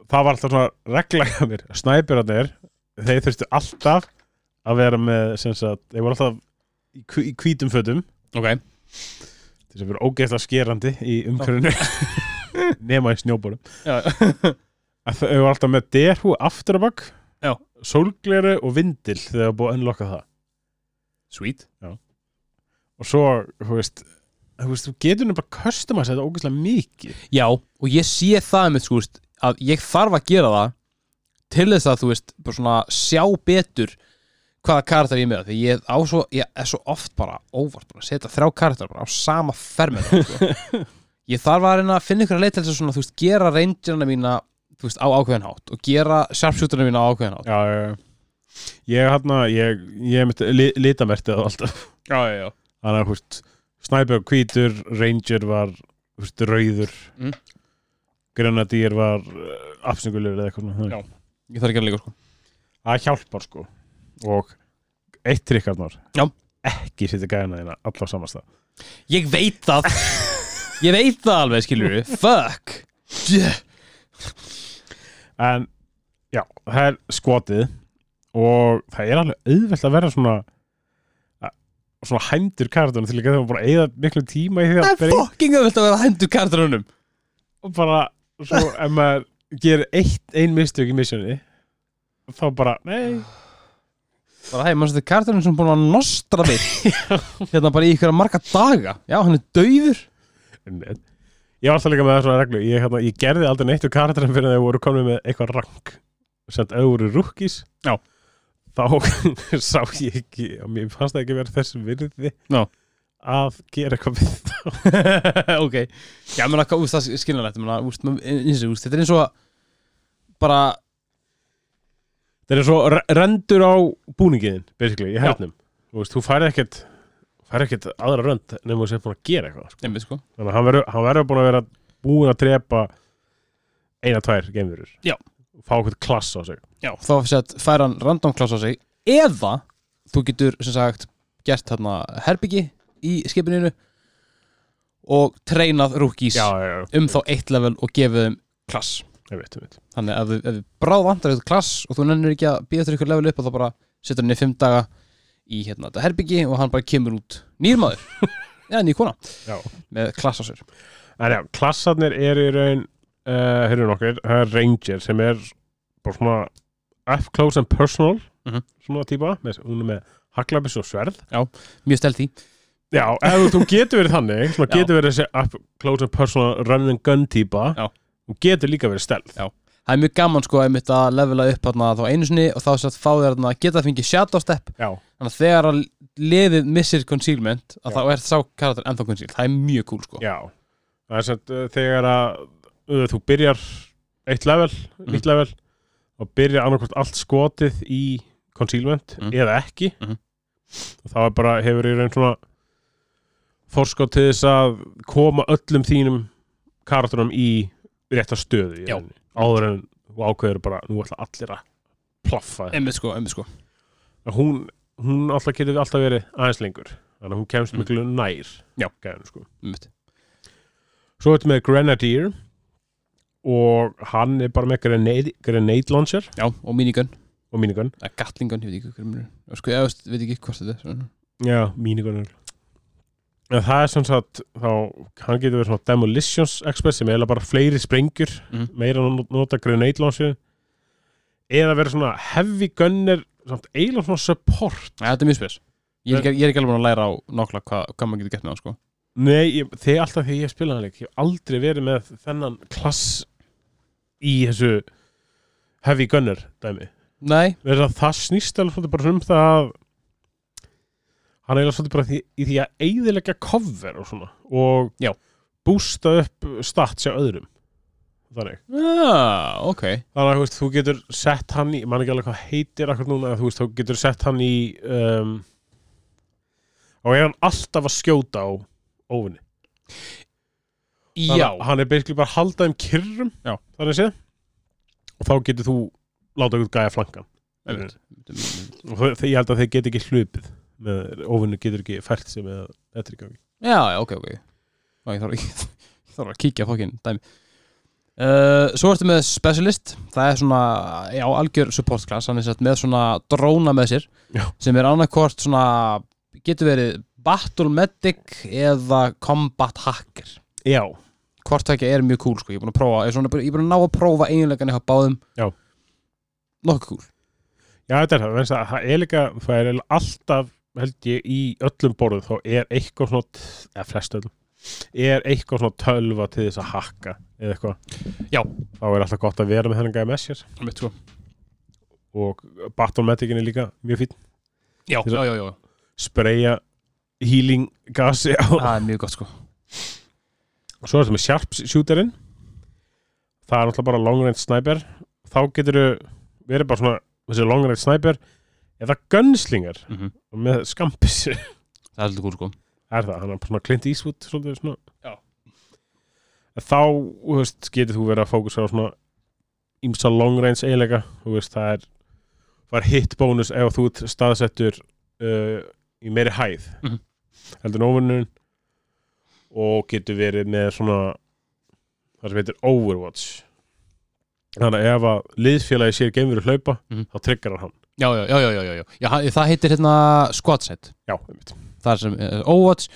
það var alltaf svona regla hjá mér, snæperarnir þeir þurftu alltaf að vera með sem sagt, þeir voru alltaf í, hvítum fötum ok, þess að vera ógeðslega skerandi í umhverfinu. Nema í snjóbórum já, að þau var alltaf með derhú aftur að bakk Já. sólgleri og vindil þegar það búið að unlocka það. Sweet. Og svo, þú veist þú veist, þú getur nefnilega customize þetta ógeðslega mikið. Já, og ég sé það með sko, að ég þarf að gera það til þess að þú veist, bara svona sjá betur hvaða karakter ég með því ég, á svo, ég er svo oft bara óvart bara að setja þrjá karakter bara á sama fermið sko. ég þarf að reyna að finna ykkur að leita þess að svona, þú veist, gera rangerina mína þú veist, á ákveðin hátt og gera sharpshooterina mína á ákveðin hátt já, já, já. Ég hérna, ég, ég myndi li, litamertið það alltaf Já, já, já Þannig að, húst, Sniper hvítur Ranger var, húst, rauður Mm. Grenadír var uh, apsingulur eða eitthvað. Já. Ég þarf ekki að líka sko Það hjálpar sko Og eitt trikkarnar Já. Ekki setja gæðina þína allar samast það Ég veit það. Ég veit það alveg, skilur við Fuck. Yeah. En, já, það er skotið Og það er alveg auðvelt að vera svona Svona hæmdur kartunum Til ekki að það bara eigða miklu tíma í því að Það er fucking öðvöld að vera hendur kartrunum og bara svo ef maður gerir eitt ein mistök í missjónu þá bara, nei Bara hei, mann þetta er kartrunum sem búin að nostra þig Hérna bara í ykkur marga daga. Já, hann er dauður. Ég var alltaf líka með þessari reglu. Ég, hérna, ég gerði aldrei neitt úr karakterin fyrir að þau voru komin með eitthvað rank sem að þau voru rúkkis Já. þá sá ég ekki og mér fannst það ekki vera þess virði Já. að gera eitthvað við það Ok. Já, menn að það er úst, Þetta er eins og að bara það er svo rendur á búningiðin basically, í hernum þú, þú færði ekkert færði ekkert aðra rönd nema þú sér búin að gera eitthvað sko. Einmitt, sko. Þannig að hann verður, búin að vera búin að drepa eina, tvær geimverur. Já. Fá okkur klass á sig. Já, þá fær hann random klass á sig eða þú getur sem sagt gert hérna herbyggi í skipininu og treinað rúkís um þá eitt level og gefið þeim klass Ég veit, ég veit. þannig að ef, við bráð vantar eitthvað klass og þú nennir ekki að býða eftir ykkur level upp og þá bara setur hann í fimm daga í hérna þetta herbyggi og hann bara kemur út nýrmaður eða ný kona Já. með klass á sér En já, klassarnir eru í raun, uh, hérna nokkur, það er Ranger sem er bara svona up close and personal, Mhm. svona típa, með, hún er með haglabis og sverð. mjög stelt í Já, ef þú getur verið þannig, svona Já. getur verið þessi up close and personal run and gun típa, Já. Hún getur líka verið stelð. Já. það er mjög gaman sko einmitt að levela upp hérna þá einu sinni og þá satt fá þér hérna geta fengið shadow step Já, þannig að þegar að liðið missir concealment að þá er sá karakter ennþá concealed það er mjög cool sko Já, það er sem uh, þegar að uh, þú byrjar eitt level, Mhm. nýtt level og byrjar annarkvæmt allt skotið í concealment Mhm. eða ekki Mhm. og þá er bara, hefur í raun svona forskot til þess að koma öllum þínum karakterum í rétta stöðu í Já. áður en þú ákveður bara, nú ætla allir að plaffa einmitt sko, einmitt sko Að hún, hún alltaf getur alltaf verið aðeins lengur þannig að hún kemst Mhm. miklu nær Já. gæðinu, sko. einmitt. Svo ertu með Grenadier og hann er bara með grenade, grenade launcher já, og minigun, og minigun eða gatlingun, ég veit ekki hvað er sko, ég veist, veit ekki hvort þetta er svona. Já, minigun er ja, Það er sem sagt þá, hann getur verið svona demolitions expert sem eiginlega bara fleiri sprengjur Mhm. meira að nota grenade launcher. Eða verið svona heavy gunner samt eiginlega svona support. Ja, þetta er mjög spes. Ég er, ég er ekki alveg búin að læra á nokkla hvað, hvað maður getur gett með það sko. Nei, ég, þegar alltaf þegar ég spila hann leik ég hef aldrei verið með þennan klass í þessu heavy gunner dæmi. Nei, verður að það snýst alveg bara um það að hann er alveg svolítið bara því, í því að eigðilegja cover og svona og Já. bústa upp stats hjá öðrum. Þannig. Ah, ok. Þannig að þú, getur sett hann í mann ekki alveg hvað heitir akkur núna þú, veist, þú getur sett hann í um, og er hann alltaf að skjóta á óvinni. Þannig já, að hann er basically bara að halda þeim kyrrum Já. þannig séð og þá getur þú láta út gæja flankan. Og þau- ég held að þeir get ekki hlupið með óvinnu getur ekki fært sig með þetta er í gangi já, já, ok, ok. Ná, ég þarf, ég, ég þarf að kíkja fokkin dæmi. Uh, svo ertu með specialist. Það er svona, já, algjör support class. Hann er sett með svona dróna með sér Já. sem er annarkvort svona getur verið battle medic eða combat hacker. Já, hvort það er mjög cool sko, ég er búin að prófa ég er, svona, ég er búin að ná að prófa eiginlegan eitthvað báðum. Já. nokkuð cool. Já þetta er það. Vegna þess að það er líka, það er alltaf held ég í öllum borðum þá er eitthvað svona, eða flest öllum er eitthvað svona tölva til þess að hakka eða eitthvað. Já. þá er alltaf gott að vera með þennan sér. Mitt, sko. og Battle Medicin er líka mjög fín já, já, já, já, spreyja healing gasi á það er mjög gott sko. Svo er þetta með sharp shooterinn. Það er náttúrulega bara long range sniper. Þá getur þú verið bara svona þessi long range sniper eða Gunslinger. Mhm. og með skampis Það er svolítið gúl sko. Er það, hann er bara svona Clint Eastwood svona. Já. þá, þú veist, getur þú verið að fókusa á svona ímsa long range þú veist, það er var hit bónus ef þú ert staðsettur uh, í meiri hæð. Mhm. heldur en óvinnun og getur verið með svona það sem heitir Overwatch. Þannig að ef að liðfélagi sér geimur hlaupa, Mhm. þá tryggar hann Já, já, já, já, já, já, Það heitir hérna squad set já, einmitt Það er sem uh, Overwatch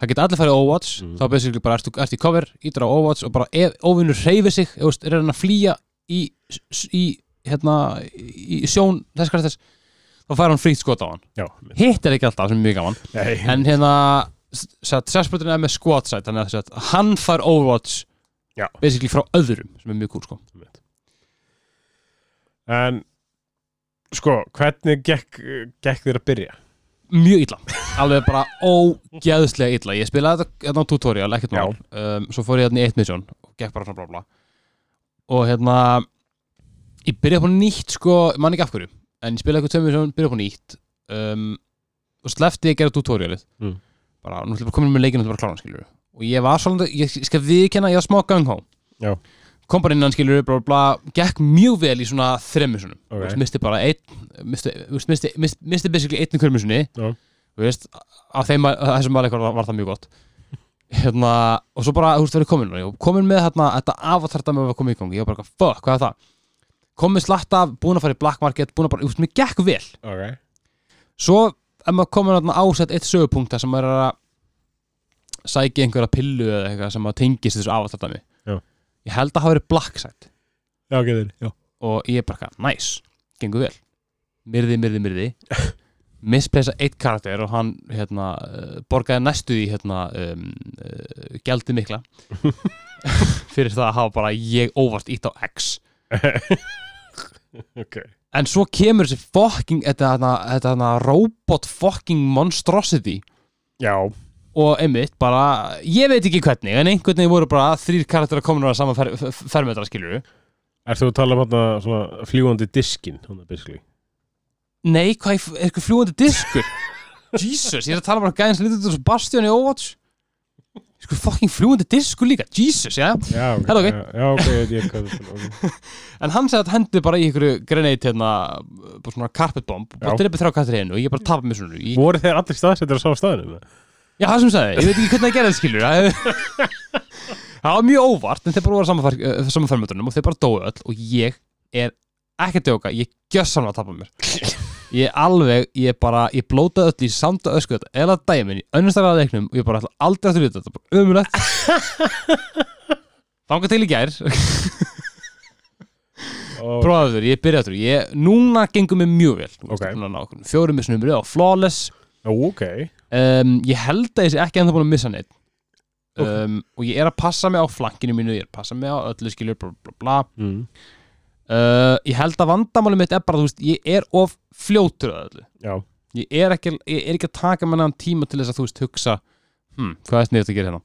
Það geta allir farið Overwatch Mhm. Þá basically bara ertu, ertu í cover, ítur á Overwatch og bara ef óvinnur hreyfir sig veist, er hann að flýja í, í hérna, í sjón þess hvað þess þá fær hann frítt skot á hann já, einmitt. Hitt er ekki alltaf sem er mjög gaman Nei, En hérna Sessbrotin er með squad set þannig að hann fær Overwatch Já. basically frá öðrum sem er mjög cool sko Einmitt. En sko, hvernig gekk, gekk þér að byrja? mjög illa. Alveg bara ógeðslega illa. Ég spilaði þetta hérna á tutorial, ekkert mál. Um, svo fór ég hérna í eitt mission og gekk bara svona bla bla og hérna ég byrjaði upp á nýtt sko, ég man ekki af hverju en ég spilaði eitthvað tvö mission, byrjaði upp á nýtt. Um, og slefti ég að gera tutorialið. Mm. bara, nú ætlum ég bara komin með leikinu og bara klána skilur og ég var svolítið, ég skal viðkenna ég var smá gang hó Já. Kom bara innan skilur, bla bla bla gekk mjög vel í svona þrem missionum Ok. okay. misti bara einn misti, misti, misti, misti basically einn missioni Já. þú veist, á þeim að þessum mæleikar var, var það mjög gott hérna, og svo bara, þú veist, verið komin og var komin með hérna, þetta með að koma í gangi ég var bara, fuck, hvað er það komin slatt af, búin að fara í black market búin að bara, þú veist, mér gekk vel Ok. svo, ef maður komin hérna ásett eitt sögupunkt sem maður er að sækja einhverja pillu eða eitthvað sem að tengist þessu avatarta mig Já. Ég held að hafa verið black side Já, getur, já. og ég er bara, eitthvað, nice, gengur vel. Myrði, myrði, myrði. Mispleysa eitt karakter og hann hérna, uh, borgaði næstu í hérna, um, uh, gældi mikla. Fyrir það að hafa bara ég óvart ítt á X. Ok. en svo kemur þessi fucking þetta, þetta, þetta, þetta robot fucking monstrosity. Já, og einmitt bara, ég veit ekki hvernig en einhvern veginn voru bara þrýr karakterar komin á saman fer, fer, fermetra skilur er þú að tala um þarna svona fljúandi diskin, svona basically? Nei, hvað er er eitthvað fljúandi diskur? Jesus, ég er að tala bara um gæðin sem lítið út þessu Bastion í Overwatch Sko fucking fljúandi diskur líka, Jesus, já Já, ok. Hello, ok. Já, já, ok, ég veit hvað það er. Okay. En hann segði að hendi bara í einhverju grenade hérna, bara svona carpet bomb og bara dreipið þrjá kattir einu og ég bara tapa mér svona ég, Voru þeir allir staðsettir á sama staðinu? Já, það sem sagði, ég veit ekki hvernig það gerði skilur Það var mjög óvart en þeir bara voru saman, fer, saman fermötunum og þeir bara dói öll og ég er ekki að djóka, ég gjössamlega að tapa mér. Ég er alveg, ég bara, ég blótaði öll í samta ösku þetta. Eða dæmin í önnumstæðlega leiknum og ég bara ætla aldrei að þrjóta þetta, bara umulegt Þanga til í gær. Og, Prófaðu þurr, ég byrjaði þurr ég, Núna gengur mér mjög vel. Þú veist, Ok. núna ná okkur. Fjórum missunum byrjaði á flawless Ó, ok. um, Ég held að ég sé ekki ennþá búin að missa neitt um, Og ég er að passa mig á flankinu mínu Ég er að passa mig á öllu skilur bla bla bla Mm. uh, Ég held að vandamáli mitt er bara þú veist, Ég er of fljótur að öllu Já, Ég er ekki, ég er ekki að taka með hann tíma til þess að þú veist hugsa hm, Hvað er sniðt að gera hérna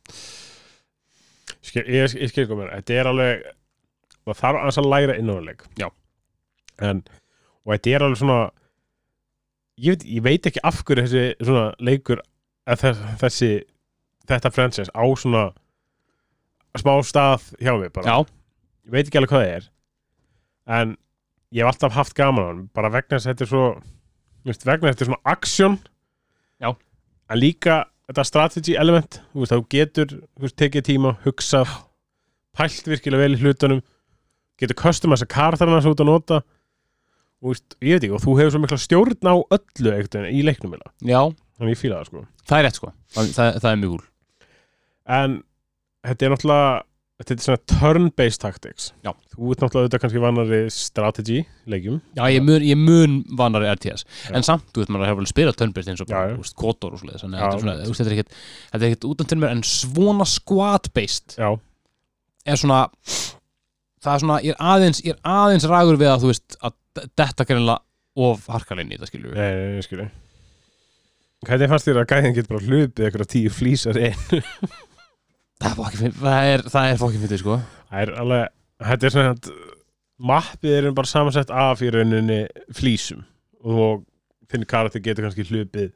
skil, ég, ég skil komið. Þetta er alveg, það þarf að læra. Já. En, og þetta er alveg svona, ég veit, ég veit ekki af hverju þessi svona leikur, þessi, þetta franchise á svona smá stað hjá mig bara. Já, ég veit ekki alveg hvað það er en ég hef alltaf haft gaman á hann bara vegna þess að þetta er svo veist, vegna að þetta er svona action Já. en líka þetta strategy element þú veist, þú getur þú veist, tekið tíma, hugsað pælt virkilega vel í hlutunum getur customæsa kartarna sem þú ert að nota og veist, ég veit ekki, og þú hefur svo mikla stjórn á öllu veginn í leiknum minna já, þannig ég fíla það sko. Það er rétt sko. Það, það, það er mjög úr en þetta er náttúrulega þetta er svona turn-based tactics. Já. þú ert náttúrulega auðvitað kannski vannari strategy leikjum. Já, ég mun, ég mun vanari RTS. En samt, þú veit, maður hefur vel spilað turnbyrst eins og Já, já. veist, Kotor og svoleiðis Þannig að þetta er svona, þú veist, þetta er ekkert Þetta er ekkert utan til mér En svona squad-based já, Er svona Það er svona, ég er aðeins Ég er aðeins rægur við að, þú veist Að þetta greinlega of harkalinn í þetta skilur við nei, nei, skilji Hvernig fannst þér að gæðin getur bara hlupið eitthvað tíu flýsar inn? Það er fokkin fyndið, það er, er fokkin fyndið, sko Það er alveg, þetta er svona mappið er bara samansett af í rauninni flýsum og þinn karakter getur kannski hlupið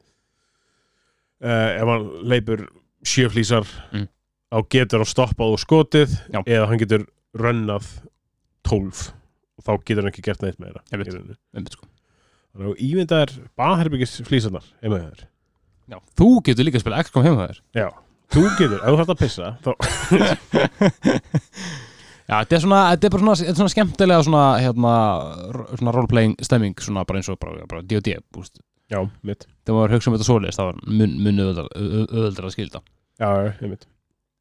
uh, ef hann leipur sjöflýsar Mm. á getur hann stoppað og skotið Já. eða hann getur rönnað 12 og þá getur hann ekki gert neitt Ég rauninni. Einmitt, sko. þannig að ímynda er baðherbyggis flýsanar heima hjá þér Já. Þú getur líka að spila XCOM heima þér já, þú getur, ef þú þarft að pissa þá, Já, þetta er svona, þetta er bara svona, þetta er svona skemmtilega svona, hérna, svona roleplaying stemming, svona bara eins og bara, bara D&D, búst. já, mitt Þegar maður hugsa um þetta svoleiðist, það var mun, mun auðvöldar að skilta. já, já, mitt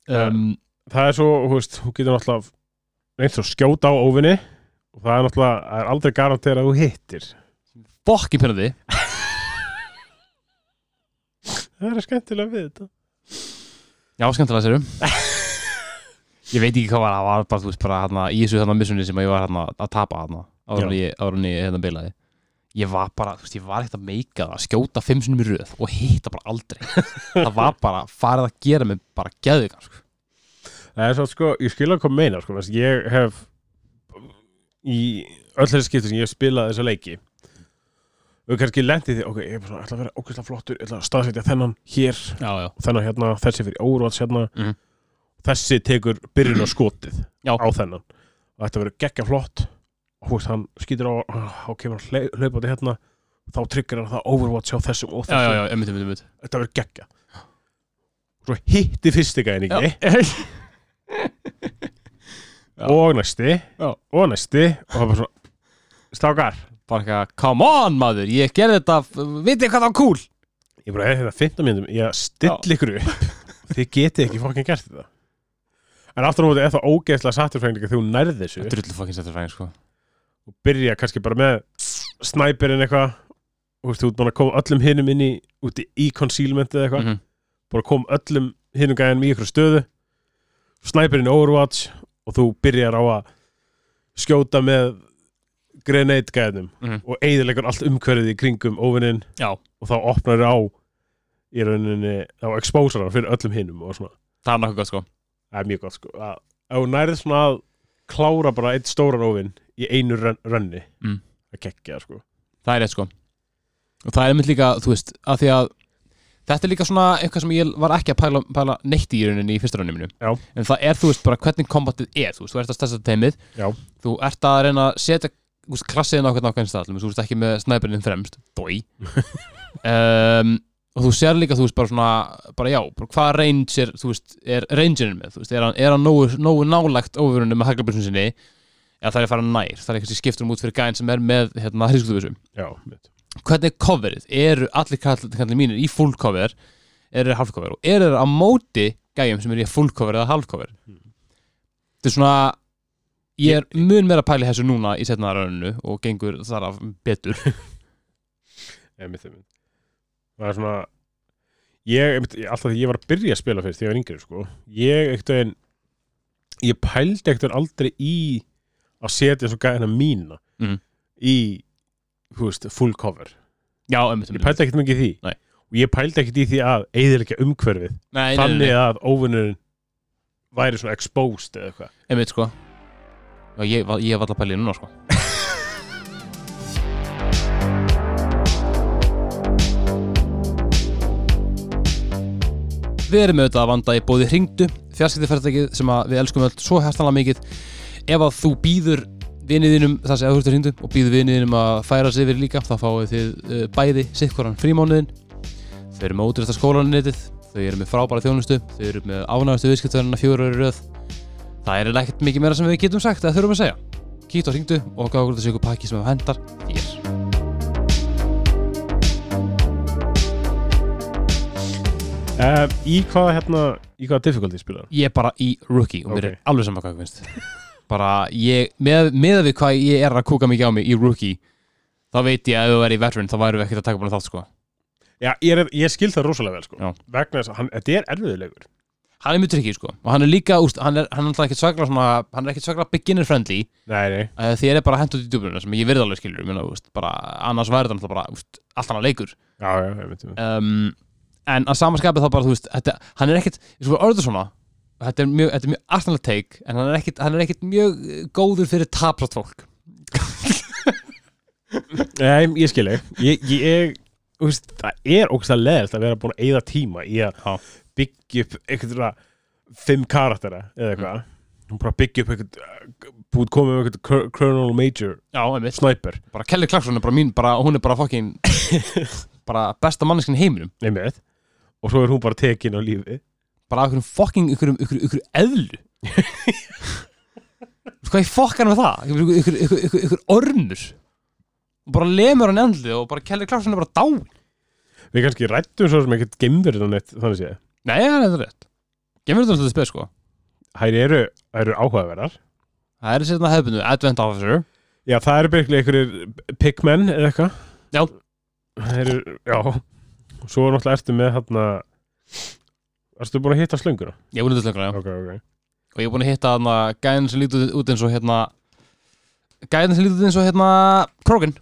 Um, það er svo, þú veist, þú getur náttúrulega reynt að skjóta á óvinni og það er náttúrulega, það er aldrei garantera að þú hittir Bokki pinnandi. það er skemmtilega við þetta Já, skemmtilega sérum. ég veit ekki hvað var, það var bara, þú veist, bara hérna, í þessu hérna missunni sem ég var hérna að tapa hérna, áður en ég hérna bilaði. Ég var bara, þú veist, ég var ekkert að meika það, að skjóta fimm sinnum í röð og hitta bara aldrei. það var bara, farið að gera mig bara geðvikan, sko. það er svo, sko, ég skilja hvað meina sko, ég hef í öll þessi skipti sem ég hef spilað þessa leiki. Og kannski lendið því, ok, ég er ætla að vera ókvæslega flottur, ég ætla að staðsetja þennan hér Já, já. og þennan hérna, þessi fyrir Overwatch hérna. Mhm. þessi tekur byrjun á skotið Já. á þennan. Og þetta verður geggja flott. Og veist, hann skýtur á og kemur hann hlaupandi hérna. Þá tryggir hann það Overwatch á þessum og þessum. þetta verður geggja. Svo hitti fyrsti gæðin ekki. og næsti. Já. og næsti. Og það var bara svona stákar bara eitthvað, come on maður, ég gerði þetta vitið hvað það var cool? Ég bara, þetta 15 minnum, ég still ykkur upp. Þið getið ekki fokkin gert þetta. En aftur á móti er það ógeðslega satturfængninga þegar þú nærð þessu. Drullu fokkin settur fræðin sko. Og byrja kannski bara með snæperinn eitthvað. Og þú veist, þú ert búin að koma öllum hinum inn í úti í concealmentið eitthvað. Mhm. bara kom öllum hinum gæðinum í ykkur stöðu. Snæperinn Overwatch og þú byrjar á að skjóta með grenade gæðinum Mhm. og eigðilegur allt umhverfið í kringum Já. og þá opnar á í rauninni á exposera fyrir öllum hinum og svona það er nokkuð gott sko það er mjög gott sko að ef þú nærið svona að klára bara eitt stóran óvinn í einu rönn, rönni Mm. að kekkja sko það er rétt sko og það er einmitt líka, þú veist, að því að þetta er líka svona eitthvað sem ég var ekki að pæla, pæla neitt í rauninni í fyrsta Já. en það er, þú veist, bara hvernig kombatið er þú veist, þú ert að stessa teimið. Já. þú ert að reyna að setja klassiðin á hvern ákveðin stað þú veist ekki með snæperinn fremst, dói um, og þú sér líka, þú veist, bara svona bara já, bara hvað range er, þú veist er rangeinin með, þú veist, er hann, er hann nógu, nógu nálægt ofurunni með haglabjörnum sinni? Eða það er að fara nær, það er eitthvað sem skiptur um út fyrir gæn sem er með, hérna, hvernig er coverið, eru allir kall- kallir mínir í full cover? Eru þeir half cover? Og eru þeir á móti gæjum sem eru í full cover eða half cover? Þetta er svona ég er mun meira að pæli þessu núna í setna rauninu og gengur þar af betur. Mitt, mitt. það er svona ég, alltaf því ég var að byrja að spila fyrst þegar ég var yngri sko ég ekkert veginn ég pældi ekkert aldrei í að setja svo gæðina mína Mhm. í þú veist, full cover. Já, einmitt, ég pældi ekkert mikið í því. Nei. og ég pældi ekkert í því að eigðilegja umhverfið. Nei, nei, nei, þannig nei, að óvinnurinn væri svona exposed eða eitthvað. Einmitt sko. Já, ég, var- ég hef alltaf pælið núna sko. Við erum auðvitað að vanda í bóði hringdu, fjarskiptifærtækið sem að við elskum öll svo herstanlega mikið. Ef að þú býður viniðinum, það sem að þú ert að hringdu, og býður viniðinum að færa sig yfir líka, þá fáið þið uh, bæði sittkoran frímánuðin. Þau eru með útrýsta skólanetið, þau eru með frábæra þjónustu, þau eru með ánægastu viðskiptöðunina fjóru ári röð. Það er ekkert mikið meira sem við getum sagt eða þurfum að segja. Kýtt á hringdu og gáðu okkur þessu ykkur pakki sem við hendar þér. uh, í hvaða hérna í hvaða difficulty spilar ég er bara í rookie og mér Ok. er alveg saman hvað það finnst bara ég, með, með við hvað ég er að kúka mikið á mig í rookie þá veit ég að ef þú er í veteran þá væru við ekkert að taka búin þátt sko. Já, ég, er, ég skil það rosalega vel sko. Já. vegna þess að hann, þetta er erfiðulegur. Hann er mjög tricky sko. Og hann er líka, úst, hann er, hann er ekkert svaklega svona hann er ekkert svaklega beginner friendly. Nei, nei, uh, því er bara hent út í djúbruna sem ég virði alveg skilur minna, úst, bara, annars væri alltaf bara úst, allt hann að leikur. Já, já, ég veit, ég um, en að samanskapið þá bara þú veist þetta, hann er ekkert, ég svo orður svona þetta er mjög, þetta er mjög astanlega take en hann er ekkert, hann er ekkert mjög eh, góður fyrir taprátt fólk. Nei, ég skil ég Ég, veist, Það er ógæslega leðilt að vera búin að eyða tíma í að Já. byggja upp einhverja fimm karaktera eða eitthvað. Hún bara byggja upp einhvern búið komið einhvern Col- Colonel Major Já, einmitt. sniper. Bara Kelly Clarkson er bara mín, bara, hún er bara fucking bara besta manneskinn í heiminum. Einmitt. Og svo er hún bara tekin á lífi bara af einhverjum fucking, einhverjum, einhverjum, einhverjum eðlu. Hvað ég fokkar með það? Einhver, einhver, einhver, einhver, einhver ormur. Og bara lemur hann endli og bara Kelly Clarkson er bara dáin. Við kannski rættum svo sem ekkert neitt þannig séð. Nei, það er rétt. Gemur þetta svolítið spes sko. Þær eru, eru áhugaverðar. Það er sérna hefðbundu Advent Officer. Já, það eru byrkli einhverjir pigmen eða eitthvað. Já. Það eru, já. Svo er náttúrulega ertu með hérna Erstu búin að hitta slönguna? Ég er búin að þetta já. Ok, ok. Og ég er búin að hitta hana gæðin sem lítur út eins og hérna gæðin sem lítur út eins og hérna Krogan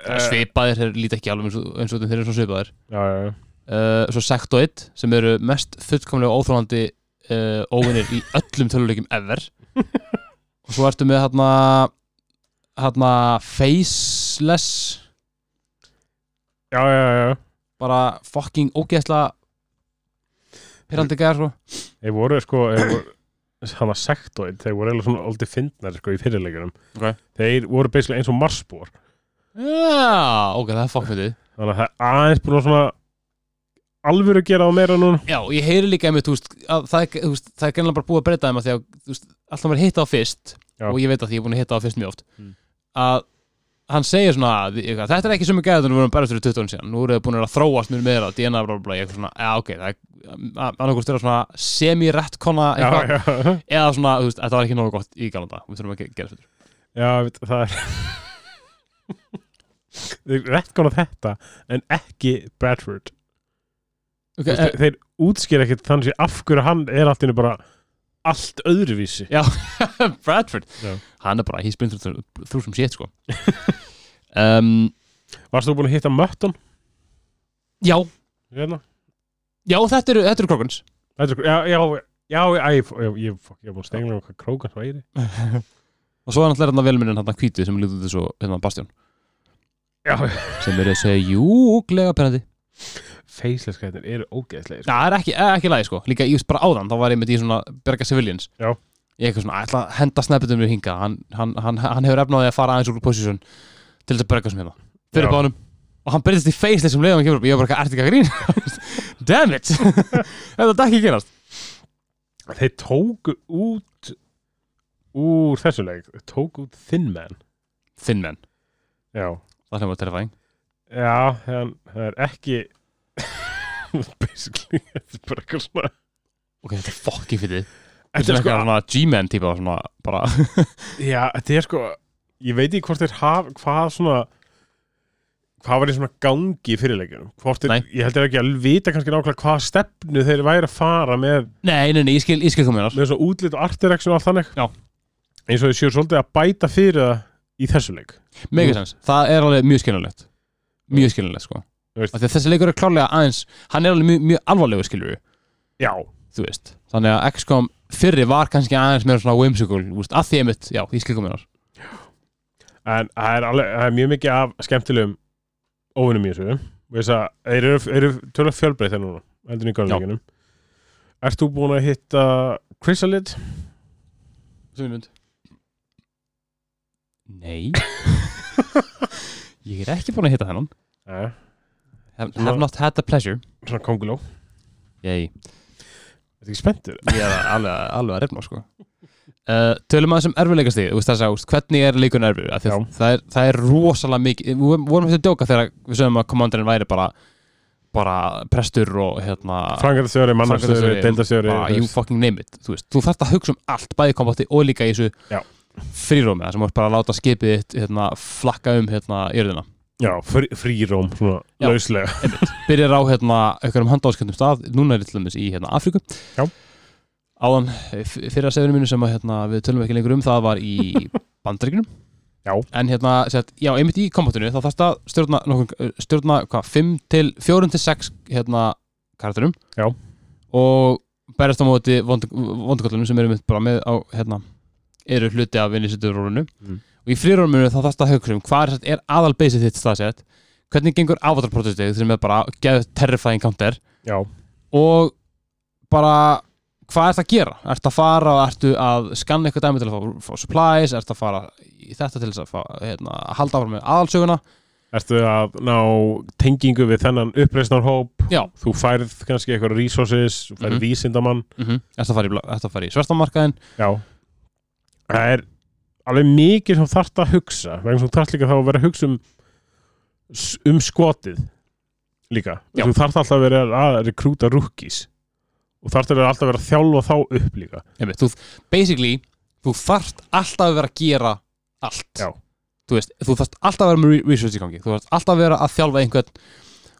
uh, Svipaðir, þeir líta ekki alveg eins og, þeir eru svo svipaðir. Já, já, já. Uh, Svo Sectoid sem eru mest fullkomlega óþrólandi uh, óvinnir í öllum töluleikum ever. Og svo ertu með hérna hérna Faceless. Já, já, já bara fucking ógeðsla pyrrandi gæðar svo Þeir voru sko voru, Hanna sektoid, þeir voru eiginlega svona aldrei fyndnar sko í fyrirleikunum Ok. Þeir voru basically eins og marspor Já, ok, það er fokkmyndið Þannig að það er aðeins búin að svona alvöru gera á meira núna Já, ég heyri líka einmitt, þú veist, að það, er- þú veist, það er gennilega bara búið að breyta þeim að því að þú veist, alltaf maður hitta á fyrst Já. og ég veit að því ég er búin að hitta á fyrst mjög oft Mm. að hann segir svona að, þetta er ekki sem við gæðum við vorum bara fyrir 20 árum síðan, nú eru þið búin að þróast mjög meira, DNA bla bla bla, eitthvað svona, já ok það er annarkost er svona semi-rettkonna eitthvað, eða svona, þú veist, þetta var ekki nógu gott í galanda, við þurfum að ge- gera þetta já, veit, það er Þeir rettkána þetta en ekki Bradford. Okay, Þú veist, Þeir útskýra ekkert þannig að af hverju hann er allt innu bara allt öðruvísi. Já, Bradford. Já. hann er bara, he's been through, through some shit sko. Um, Varst þú búin að hitta Mötton? Já, Hérna? já, þetta eru, þetta eru Krogans Þetta er- Já, já, já, já, ég, ég, ég, ég er búin að stengla um hvað krókan væri. Og svo er náttúrulega hérna velminnin hann hvítið sem lítur þessu hérna Bastjón Já, sem er þessi júglega penandi feisleskættir eru ógeðslegir sko. það er ekki, ekki lagi sko, líka ég veist bara áðan þá var ég með því svona Berga Civilians. Já. ég eitthvað svona, ætla að henda snappitum við hinga hann, hann, hann, hann hefur efnaði að fara aðeins úr position til þess að berga sem hérna. Fyrir honum og hann byrðist í face sem leiðum hann kemur upp. Ég var bara, ert ekki að grín damn it! Þetta er ekki að gerast. Þeir tóku út úr þessu leik. Tóku út Thin Man. Thin Man, Já, það er ekki basically þetta er bara eitthvað svona ok, þetta er fokki fyrir Þetta er sko, svona G-Man típa svona bara já, þetta er sko ég veit ekki hvort þeir hafa hvað svona hvað var í svona gangi í Nei. ég held ekki að vita kannski nákvæmlega hvað stefnu þeir væri að fara með, nei, nei, nei, ég skil, ég skil kominar með svona útlit og artirection og allt þannig. Já. eins og þeir séu svolítið að bæta fyrir það í þessu leik. Megasens, það er alveg mjög skiljanlegt. Mjög skiljanlegt sko Þessi leikur er klárlega aðeins hann er alveg mjög, mjög alvarlegur skilur Já, þú veist, þannig að XCOM fyrri var kannski aðeins meira svona whimsical veist, að því einmitt, já, ég skil kominar en það er, alveg, það er mjög mikið af skemmtilegum óvinnum í þessu. Þeir eru, eru tölvöld fjölbreyð þeir núna, heldur í gamleikinum Ert þú búin að hitta Chrysalid? Sumund Nei. Ég er ekki búin að hitta hennan Nei, have, have not had the pleasure. Svona konguló Yay. Þetta ekki spenntur? Ég er alveg, alveg að reyfna sko. uh, Tölum að þessum erfiðleikasti þú veist þess að, hvernig er leikurinn erfið það er, það er rosalega mikið við vorum- hægt að djóka þegar við sögum að komandurinn væri bara bara prestur og hérna framkvæmdastjóri, deildastjóri bara, you fucking name it þú, þú þarft að hugsa um allt, bæði kombati og líka í þessu frírómi sem voru bara að láta skipið hérna, flakka um hérna, yrðina Já, frí, fríróm, svona Já. lauslega byrjar á hérna, einhverjum handáskjöndum stað núna er þetta í hérna, Afríku Já. áðan f- fyrra sefinu mínu sem að, hérna, við tölum ekki lengur um það var í Bandaríkunum Já. en hérna, sett, já, einmitt í kombatinu þá þarfst að stjórna, nokkuð, stjórna hvað, 5 til 4 til 6 hérna, karakterum Já. og berjast á móti vonduköllunum sem eru einmitt bara með á, hérna, eru hluti af vinnisituðurólinu Mm. Og í frýrumunu þá þarfst að hugsa um hvað er, er aðal basið þitt staðsett hvernig gengur avatar protestið sem er bara geð terrifying counter Já, og bara hvað ert að gera? Ert að fara og ertu að skanna eitthvað dæmi til að fá, fá supplies ert að fara í þetta til þess að fá, hérna, að halda áfram með aðalsöguna ertu að ná tengingu við þennan uppreisnarhóp Já. þú færð kannski eitthvað resources þú færð Mhm. vísindamann mm -hmm. ert að fara í, bla- ertu að fara í svartamarkaðin Já Það er alveg mikið sem þarft að hugsa vegna sem þarft líka þá að vera að hugsa um um skotið líka. Þú þarft alltaf að vera að rekrúta rookies og þarft að vera alltaf að vera að þjálfa þá upp líka. Einmitt, þú, basically, þú þarft alltaf að vera að gera allt. Já. þú veist, þú þarft alltaf að vera með re- research í gangi. Þú þarft alltaf að vera að þjálfa einhvern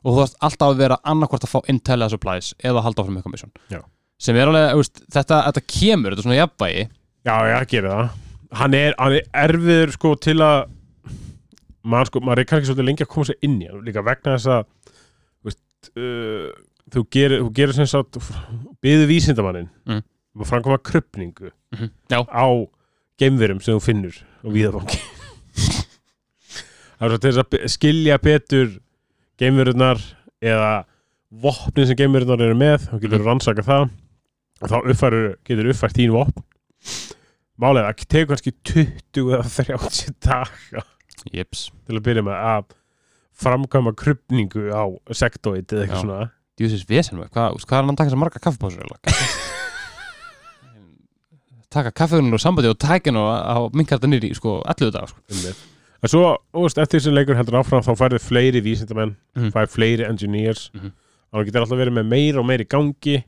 og þú þarft alltaf að vera annarkvort að fá intel eða supplies eða halda áfram með Já. sem er alveg, veist, þetta, þetta kemur þetta er svona jafnvægi. Já, já, gerir það hann er, hann er erfiður sko til að maður sko, maður er kannski svolítið lengi að koma sér inn í hann líka vegna þess að veist, uh, þú gerir, þú gerir sem sagt byðu vísindamannin Mm. um að framkoma krupningu Mhm. Já. á geimverum sem þú finnur á víðabanki það er svo til þess að skilja betur geimverunar eða vopnin sem geimverunar eru með þá getur Mhm. mm. rannsaka það og þá uppfæru, getur uppfært þín vopn málega, það tegur kannski 20 eða 30 daga Jeps, til að byrja með að framkvæma krupningu á sektoid eða eitthvað Já. svona djúsis vesen með, hvað, hvað er hann að taka þess að marga kaffepásur taka kaffegunum og sambandi og tækinu og að minka þetta nýri sko 11 dag sko. Einmitt. En svo, óvist, eftir þessi leikur heldur áfram þá færðu fleiri vísindamenn, Mhm. færðu fleiri engineers Mhm. og það getur alltaf verið með meira og meira í gangi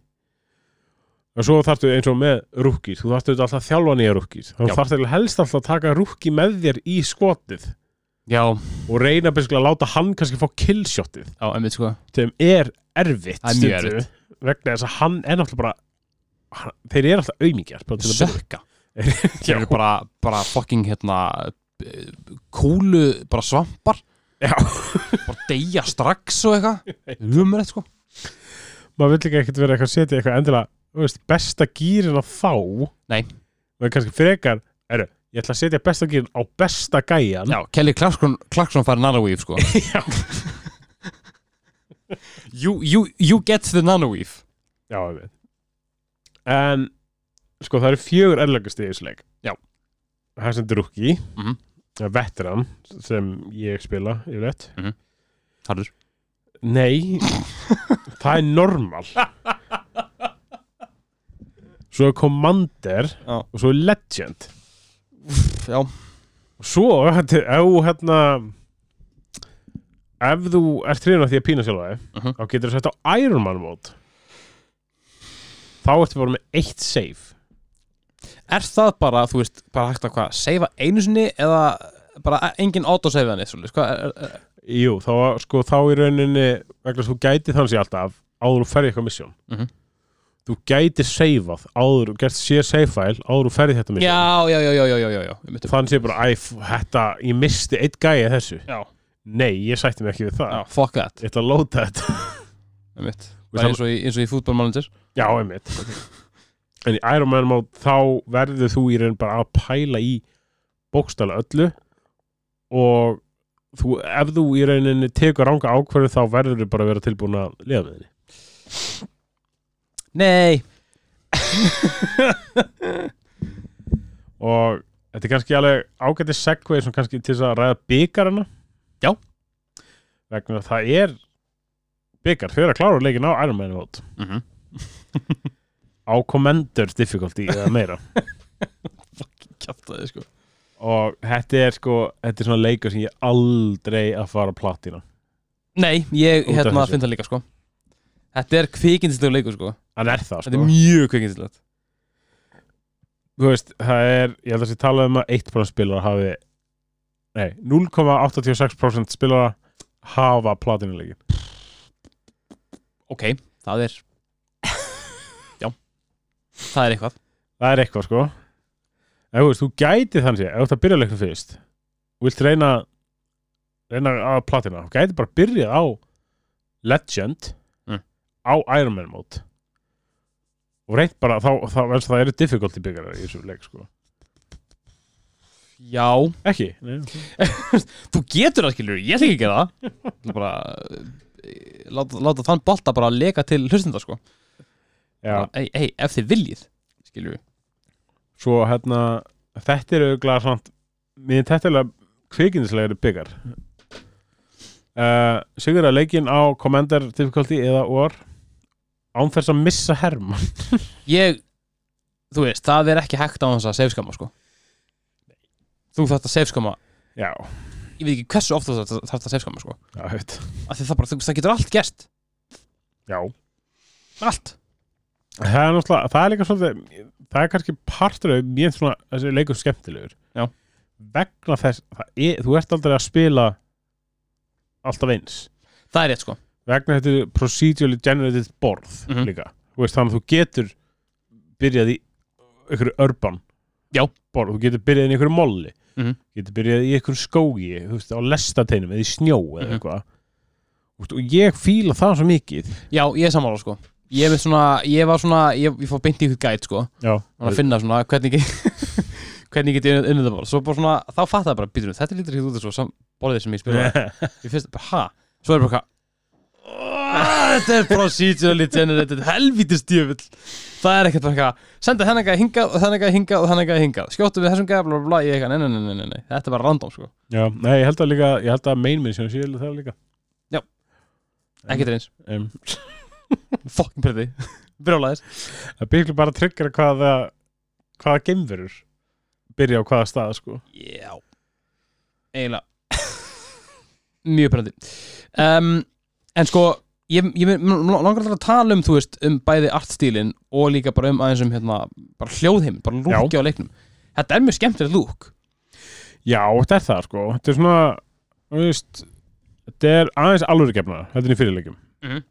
og svo þarftu eins og með rúkis, þú þarftu alltaf að þjálfa nýja rúkis þá þarftu helst alltaf að taka rúki með þér í skotið. Já, og reyna að láta hann kannski fá killshotið sko. Sem er erfitt er erfitt. vegna þess að hann er náttúrulega bara hann, þeir eru alltaf auðmíkjar sökka. þeir eru bara, bara fucking hérna eh, kúlu, bara svampar. Já. bara deyja strax og eitthvað. Umrætt sko. Maður vill ekki ekkert vera eitthvað að setja eitthvað endilega veist, besta gýrin á þá Nei. og kannski frekar eru, ég ætla að setja besta gýrin á besta gæjan. Já, Kelly Clarkson, Clarkson fær nanoweave sko. Já. you, you, you get the nanoweave Já, ég veit. En, sko, það eru fjögur erlegast í þessu leik. Já. Það er sem drukki Mhm. Veteran, sem ég spila í rétt Harður. Nei, það er normal Svo er Commander Já. og svo er Legend já, og svo, þetta er- ef hérna ef þú ert hrifin af því að pína sjálfa þig Mhm. þá getur þú sett á Iron Man mode þá ertu bara með eitt save er það bara, þú veist, bara hægt að hvað seifa einu sinni eða bara engin autosave hann eitthvað, hvað er, er, er, Jú, þá, sko, þá í rauninni vegna þú gæti þannig alltaf áður þú ferði eitthvað mission Mhm þú gæti seifað áður og gert sér seifæl áður og ferði þetta já, já, já, já, já, já. þannig sé bara, æf, þetta, ég misti eitt gæi þessu, já. nei, ég sætti mig ekki við það, já, fuck that, ég ætla að lóta þetta einmitt, bara eins og í, eins og í fútbólmálundir, já, einmitt. En í Ironman mál þá verður þú í raun bara að pæla í bókstala öllu og þú, ef þú í rauninni tekur ánga ákverðu þá verður þú bara að vera tilbúin að liða með henni nei, og þetta er kannski alveg ágæti segway sem kannski til þess að ræða byggarana Já. vegna að það er byggar, þau eru að klára leikin á Iron Man mode mm -hmm. á Commander difficulty eða meira. Kjátaði sko. Og þetta er sko þetta er svona leikur sem ég aldrei að fara að platina nei, ég hérna þessu. finn það líka sko. Þetta er kvikindislega leikur sko hann er það þetta sko. er mjög kvikindislega þú veist, það er, ég held að sé talað um að 1% spilara hafi nei, 0,86% spilara hafa platinuleikin ok, það er já. Það er eitthvað. Það er eitthvað sko. En þú veist, þú gæti þannig sé, ef þú ert að byrja leiknum fyrst og vilt reyna reyna að platina, þú gæti bara byrjað á Legend Mm. á Iron Man mode og reynt bara, þá, þá, þá það eru difficulty byggarar í þessu leik sko. Já, Ekki? Nei, þú getur það skilur, ég ætla ekki að gera það. Ég ætla bara eh, láta, láta þann bolta bara leka til hlustenda sko. Já, Ei, ei, ef þið viljið skilur svo hérna þetta er auðvitað samt mér þetta er alveg kvikindislegri byggar uh, Sigur að leikin á Commander difficulty eða or án þess að missa herman Ég, þú veist, það er ekki hægt á þess að safeskama sko. Þú þarft að safeskama Já, Ég veit ekki hversu oft þú þarft að safeskama sko. Já, heit Af því það bara, þú- það getur allt gest Já, Allt. Það er náttúrulega, það er líka svolítið það er kannski partur af mér svona þessi leikur skemmtilegur. Já. vegna þess, það er, þú ert aldrei að spila alltaf eins. Það er rétt sko vegna þetta er procedurally generated borð Mhm. líka, þú veist þannig að þú getur byrjað í einhverju urban Já. borð, þú getur byrjað í einhverju molli Mhm. getur byrjað í einhverju skógi veist, á lestateinum eða í snjó eða Mhm. eitthvað Þú veist, og ég fíla það svo mikið Já, ég er sammála sko Ég, svona, ég var svona, ég, ég fór beint í ykkur gæt sko já, að finna svona hvernig ég hvernig ég geti unnið það bara Svo bara svona, þá fatt það bara, býtur þetta lítur ekki út þessu borðið sem ég spila Ég finnst bara, ha? Svo er bara hvað "Ah, Þetta er procedurally generated helvítið stjöfull Það er ekkert bara eitthvað Senda þennan gæði hingað og þennan gæði hingað og þennan gæði hingað. Skjóttu við þessum gæði bla bla bla Ég eitthvað, nei, nei, nei, nei, nei, þetta er bara random sko. Já, nei, ég held að líka ég held að main mission séu það líka. Ekkert eins, um, fokkin pröði Brjólaðis það byrjulega bara að tryggra hvaða hvaða geimverur byrja á hvaða stað sko. Já. Eiginlega. Mjög pröndi um, En sko Ég, ég langar alltaf að tala um, þú veist, um bæði artstílin og líka bara um aðeins um hérna, bara hljóðheim, bara lúki á leiknum. Þetta er mjög skemmtilegt lúk. Já, þetta er það sko Þetta er svona þú veist, Þetta er aðeins alvöru gefna Þetta er í fyrirleikum Mhm.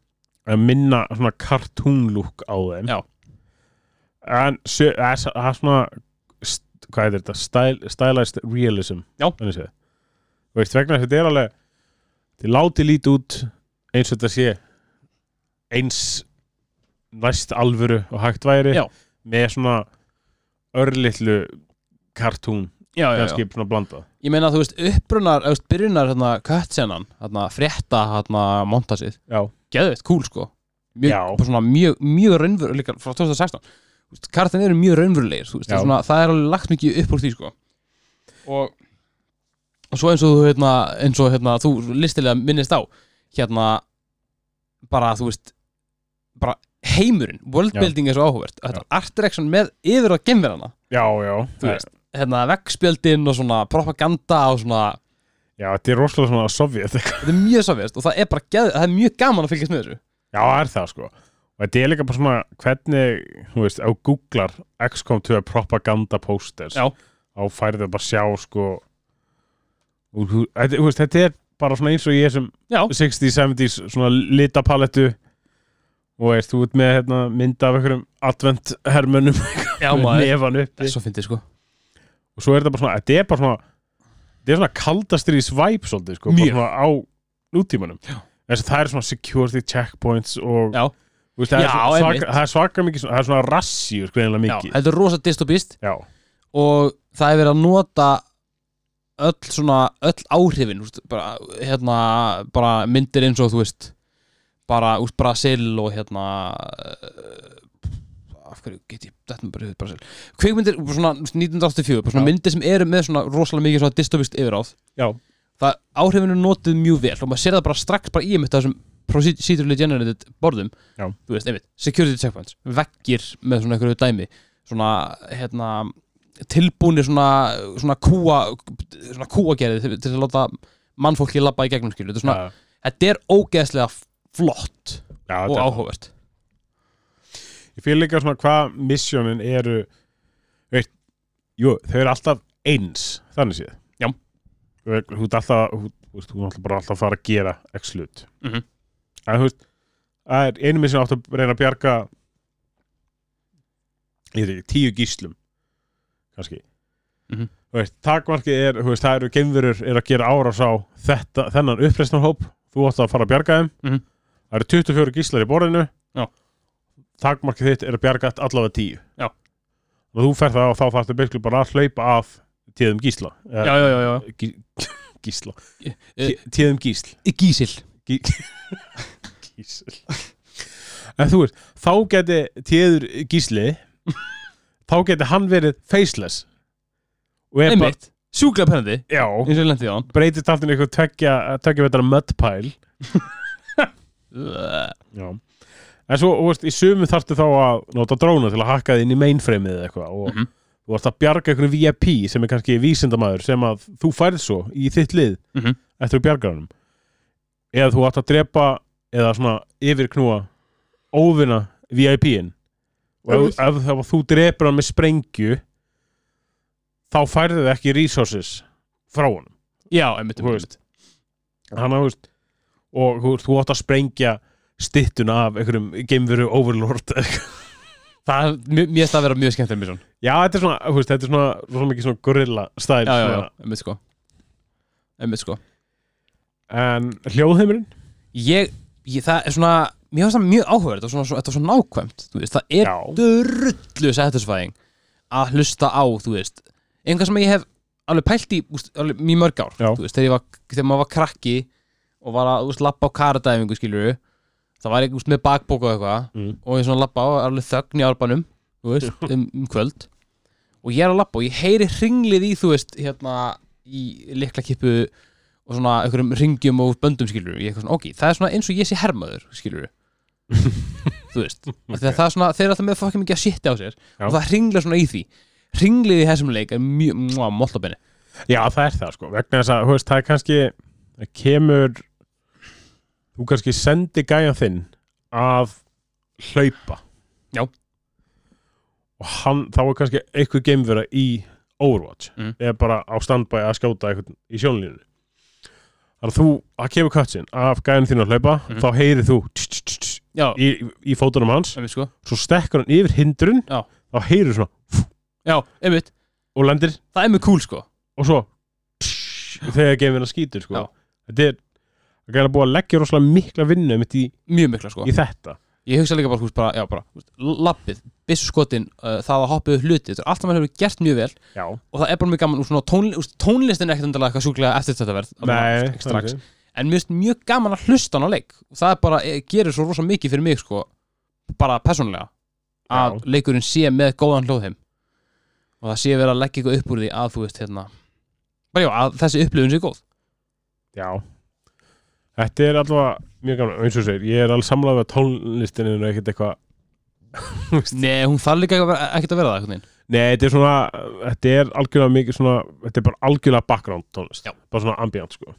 að minna svona cartoon look á þeim Já. En það er er svona hvað er þetta? Style, stylized realism Já. þannig séð. Þú veist, vegna þess að þetta er alveg þið láti lítið út eins og þetta sé eins næst alvöru og hægt væri Já. með svona örlittlu Já, kannski svona blandað Ég meina, þú veist, upprunar, þú veist, byrjunar hérna, cutscenan, hérna, frétta, hérna, montasið, geðveitt, cool, sko. Mjög, svona mjög, mjög raunveruleg, líka frá 2016. Þú veist, Kartin eru mjög raunverulegir, þú veist, það er, svona, það er alveg lagt mikið upp úr því, sko. Og, og svo eins og þú, hérna, eins og, hérna, þú listilega minnist á, hérna, bara, þú veist, bara heimurinn, worldbuilding er svo áhugavert. Þetta art direction með yfir að gemverana, já, já. Þú veist, hérna, veggspjöldin og svona propaganda og svona, Já, þetta er rosalega svona sovjet þetta er mjög sovjast og það er bara geð, það er mjög gaman að fylgjast með þessu. Já, það er það sko. Og þetta er líka bara svona hvernig þú veist, þú googlar XCOM 2 propaganda posters Já. þá færið það bara sjá sko og þú þetta, þú veist, þetta er bara svona eins og ég sem Já, 60s, 70s svona litapalettu og veist, þú ert með hérna, mynd af einhverjum advent hermönum já með maður. nefan uppi. Er svo sko. Og svo er þetta bara svona, þetta er bara svona þetta er svona kaldastrís vibe svolítið sko, bara Mjög. svona á nútímanum. Það er svona security checkpoints og Já, Þú Veist, það, Já, er svaka, það er svaka mikið svona, það er svona já, mikið. Þetta er rosa dystopist og það er verið að nota öll svona, öll áhrifin úst, bara, hérna, bara myndir eins og þú veist bara úr Brasil og hérna uh, af hverju get ég þetta með bara við Brasil kveikmyndir svona 1984 bara svona Já. myndir sem eru með svona rosalega mikið svona dystopist yfiráð já, það áhrifin er notið mjög vel og maður sér það bara strax bara í einmitt þessum procedurally generated borðum Já. þú veist, einmitt, security checkpoints veggir með svona einhverju dæmi svona, hérna tilbúinir svona, svona kúa svona kúagerði til, til að láta mannfólki labba í gegnum skilu þetta er, svona, þetta er ógeðslega flott já og er- áhugavert. Ég fyrir líka svona hvað missjónin eru veit, jú, þau eru alltaf eins þannig séð. Þú ert alltaf er alltaf bara alltaf að fara að gera x hlut. Mhm. en þú veist það er einu missjón átt að reyna að bjarga ég veit ekki, tíu gíslum kannski. Mhm. þú veist, takmarkið er, veist, það eru geimverur er að gera árás á þetta, þennan uppreisnarhóp, þú átt að fara að bjarga þeim. Mhm. það eru 24 gíslar í borðinu. Já. takmarkið þitt er að bjarga allavega 10 Já. og þú fer það og þá þarfstu byrklu bara að hlaupa af Tíðum Gísla. Já, já, já, já. Gí, Gísla. Eh, Tí- Tíðum Gísl. Gísil. Gí, Gísl. En þú veist, þá geti Tíður Gísli þá geti hann verið faceless. Einmitt. Sjúklega pennandi já, eins og ég lendi á hann. Breytist allt inn í eitthvað tveggja, tveggja veitara mudpile Já. En svo, þú veist, í sumu þarftu þá að nota dróna til að hakka þið inn í mainframeið eða eitthvað og Mhm. þú varst að bjarga einhverju VIP sem er kannski vísindamaður sem að þú færð svo í þitt lið Mhm. eftir bjargaranum eða þú átt að drepa eða svona yfirknúa óvinna VIP-in og ef, ef, ef þú drepur hann með sprengju þá færðu þið ekki resources frá honum. Já, einmitt, veist. hann að, veist, og þú, þú átt að sprengja stittuna af einhverjum geimveru overlord. Það mér finnst það að vera mjög misjón já, þetta er svona, veist, þetta er svona, svona mikið svona gorilla stæl Já, já, já, einmitt sko. Einmitt sko. En hljóðheimurinn? Ég, ég það er svona Mér finnst það mjög áhugaverð Þetta er er svona nákvæmt veist, það er drullu satisfying Að hlusta á, Einhvað sem ég hef alveg pælt í úst, alveg, Mjög mörg ár veist, þegar, var, þegar maður var krakki Og var að, veist, lappa á karadæfingu, skilur Það var úst, með bakbók og eitthvað Mm. Og ég svona lappa á, alveg þögn í árbanum um, um kvöld. Og ég er að lappa og ég heyri hringlið í, þú veist, hérna Í liklakippu og svona einhverjum ringjum og böndum skilur ég eitthvað svona, ok, það er svona eins og ég sé hermaður skilur þú veist, okay. það er svona, þeir eru alltaf með fokkið mikið að shit á sér Já. og það hringlar svona í því hringlið í þessum leik er mjög, mollabenni já, það er það sko, vegna þess að veist, það er kannski það kemur þú kannski sendi gæjan þinn að hlaupa Já. og hann, þá er kannski eitthvað geimvera í Overwatch Mm. eða bara á standbæ að skjóta eitthvað í sjónlínu þannig að þú, að kemur cutscene af gæjan þín að hlaupa, Mhm. þá heyrir þú tss, tss, tss, já, í, í fótunum hans, einmitt sko. Svo stekkur hann yfir hindrun Já. þá heyrir svona já, einmitt, og lendir. Það er mjög cool sko. Og svo tss, þegar geimverna skýtur sko. Já. þetta er það er búið að leggja rosalega mikla vinnu mitt í, mjög mikla sko. í þetta. Ég hugsa líka bara, veist, bara, já, bara þú veist, lappið, byssu skotin, uh, það að hoppið upp hluti, þetta er allt sem hann hefur gert mjög vel. Já, og það er bara mjög gaman, og svona tón, úst, tónlistin er ekkert endilega eitthvað sjúklega eftir þetta verð nei strax, þannig. En mér finnst mjög gaman að hlusta hann á leik. Og það bara, e, gerir svo rosa mikið fyrir mig sko, bara persónulega að Já. leikurinn sé með góðan hljóðheim og það sé verið að leggja eitthvað upp úr því að þú veist hérna bara já, að þessi upplifun sé góð. Já. Þetta er allavega mjög gaman eins og segir, ég er alveg samlað að tónlistinu er ekkert eitthvað. Nei, hún þarf líka ekkert að vera það nei, þetta er svona þetta er algjörlega mikið svona þetta er bara algjörlega background tónlist. Já. bara svona ambient sko